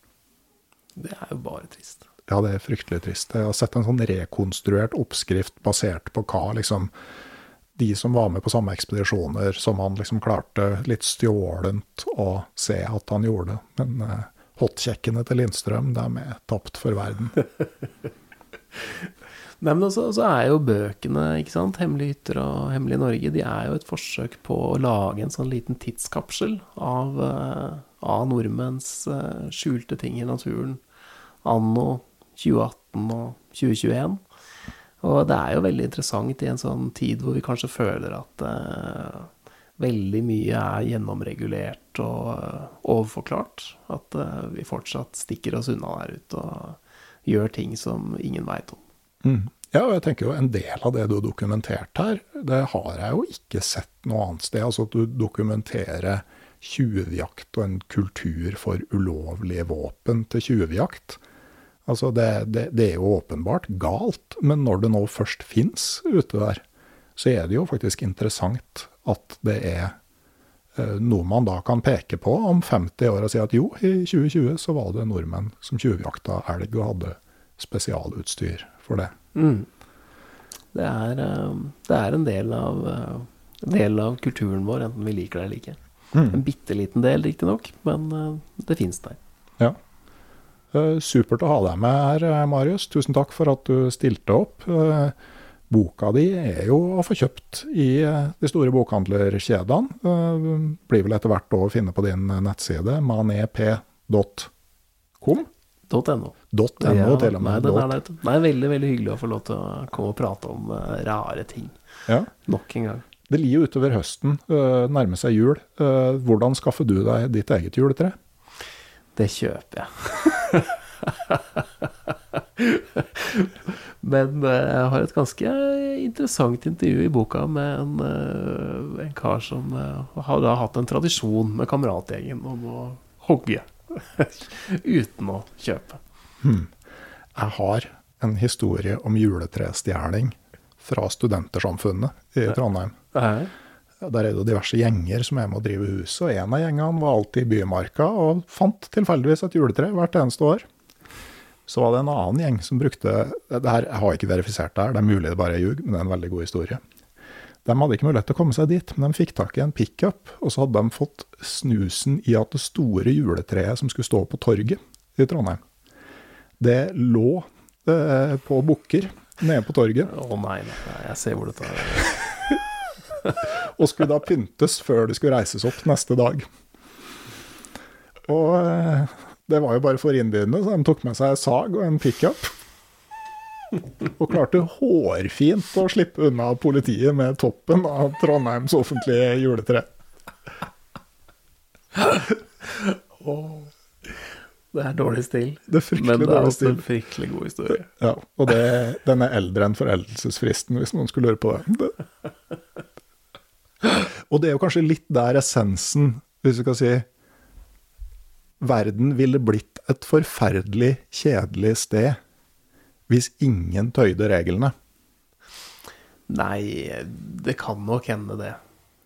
Det er jo bare trist. Ja, det er fryktelig trist. Jeg har sett en sånn rekonstruert oppskrift basert på hva liksom de som var med på samme ekspedisjoner, som han liksom klarte litt stjålent å se at han gjorde. Men eh, hotkjekkene til Lindstrøm, de er tapt for verden. Nei, men også, så er jo bøkene, ikke sant, 'Hemmelige hytter' og 'Hemmelig Norge', de er jo et forsøk på å lage en sånn liten tidskapsel av, eh, av nordmenns eh, skjulte ting i naturen anno 2018 og 2021. Og det er jo veldig interessant i en sånn tid hvor vi kanskje føler at uh, veldig mye er gjennomregulert og uh, overforklart. At uh, vi fortsatt stikker oss unna der ute og gjør ting som ingen veit om. Mm. Ja, og jeg tenker jo en del av det du har dokumentert her, det har jeg jo ikke sett noe annet sted. Altså at du dokumenterer tjuvjakt og en kultur for ulovlige våpen til tjuvjakt. Altså det, det, det er jo åpenbart galt, men når det nå først fins ute der, så er det jo faktisk interessant at det er eh, noe man da kan peke på om 50 år og si at jo, i 2020 så var det nordmenn som tjuvjakta elg og hadde spesialutstyr for det. Mm. Det, er, eh, det er en del av, eh, del av kulturen vår, enten vi liker det eller ikke. Mm. En bitte liten del, riktignok, men eh, det fins der. Ja. Supert å ha deg med her, Marius. Tusen takk for at du stilte opp. Boka di er jo å få kjøpt i de store bokhandlerkjedene. Blir vel etter hvert å finne på din nettside, manep.com. .no. .no Ja, til og nei, det, er Det er veldig veldig hyggelig å få lov til å komme og prate om uh, rare ting. Ja. Nok en gang. Det lir jo utover høsten, uh, nærmer seg jul. Uh, Hvordan skaffer du deg ditt eget juletre? Det kjøper jeg. Men jeg har et ganske interessant intervju i boka med en, en kar som har da hatt en tradisjon med kameratgjengen om å hogge uten å kjøpe. Jeg har en historie om juletrestjeling fra Studentersamfunnet i Trondheim. Der er det diverse gjenger som er med å drive huset, og en av gjengene var alltid i Bymarka og fant tilfeldigvis et juletre hvert eneste år. Så var det en annen gjeng som brukte det her, Jeg har ikke verifisert det her, det er mulig det bare er ljug, men det er en veldig god historie. De hadde ikke mulighet til å komme seg dit, men de fikk tak i en pickup, og så hadde de fått snusen i at det store juletreet som skulle stå på torget i Trondheim, det lå eh, på bukker nede på torget. Å nei, nei, nei, jeg ser hvor dette er. og skulle da pyntes før det skulle reises opp neste dag. Og eh, det var jo bare for innbydende, så de tok med seg sag og en pickup. Og klarte hårfint å slippe unna politiet med toppen av Trondheims offentlige juletre. Det er dårlig stil. Det er Men det er også også en fryktelig god historie. Ja, og det, den er eldre enn foreldelsesfristen, hvis noen skulle lure på det. det. Og det er jo kanskje litt der essensen, hvis vi skal si Verden ville blitt et forferdelig kjedelig sted hvis ingen tøyde reglene. Nei, det kan nok hende det.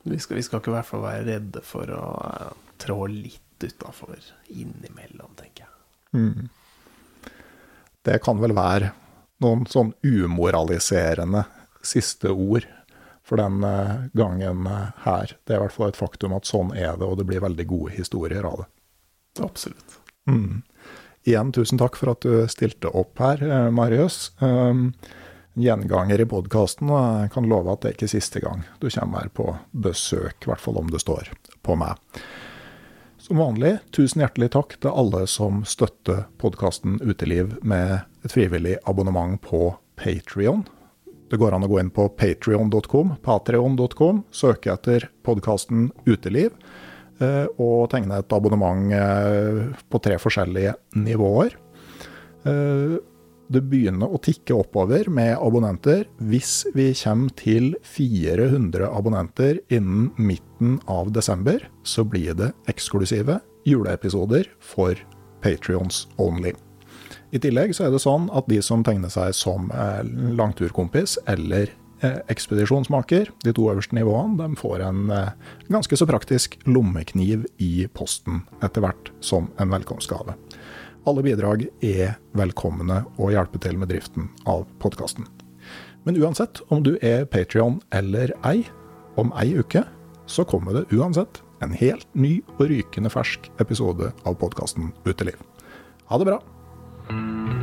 Vi skal, vi skal ikke i hvert fall være redde for å eh, trå litt utafor innimellom, tenker jeg. Det kan vel være noen sånn umoraliserende siste ord for den eh, gangen eh, her. Det er i hvert fall et faktum at sånn er det, og det blir veldig gode historier av det. Absolutt. Igjen, tusen takk for at du stilte opp her, eh, Marius. Um, gjenganger i podkasten, og jeg kan love at det er ikke siste gang du kommer her på besøk, i hvert fall om det står på meg. Som vanlig, tusen hjertelig takk til alle som støtter podkasten Uteliv med et frivillig abonnement på Patrion. Det går an å gå inn på patrion.com, patreon.com, søke etter podkasten Uteliv, eh, og tegne et abonnement eh, på tre forskjellige nivåer. Det begynner å tikke oppover med abonnenter. Hvis vi kommer til 400 abonnenter innen midten av desember, så blir det eksklusive juleepisoder for Patrions only. I tillegg så er det sånn at de som tegner seg som eh, langturkompis eller eh, ekspedisjonsmaker, de to øverste nivåene, de får en eh, ganske så praktisk lommekniv i posten etter hvert som en velkomstgave. Alle bidrag er velkomne og hjelper til med driften av podkasten. Men uansett om du er Patrion eller ei, om ei uke så kommer det uansett en helt ny og rykende fersk episode av podkasten Uteliv. Ha det bra!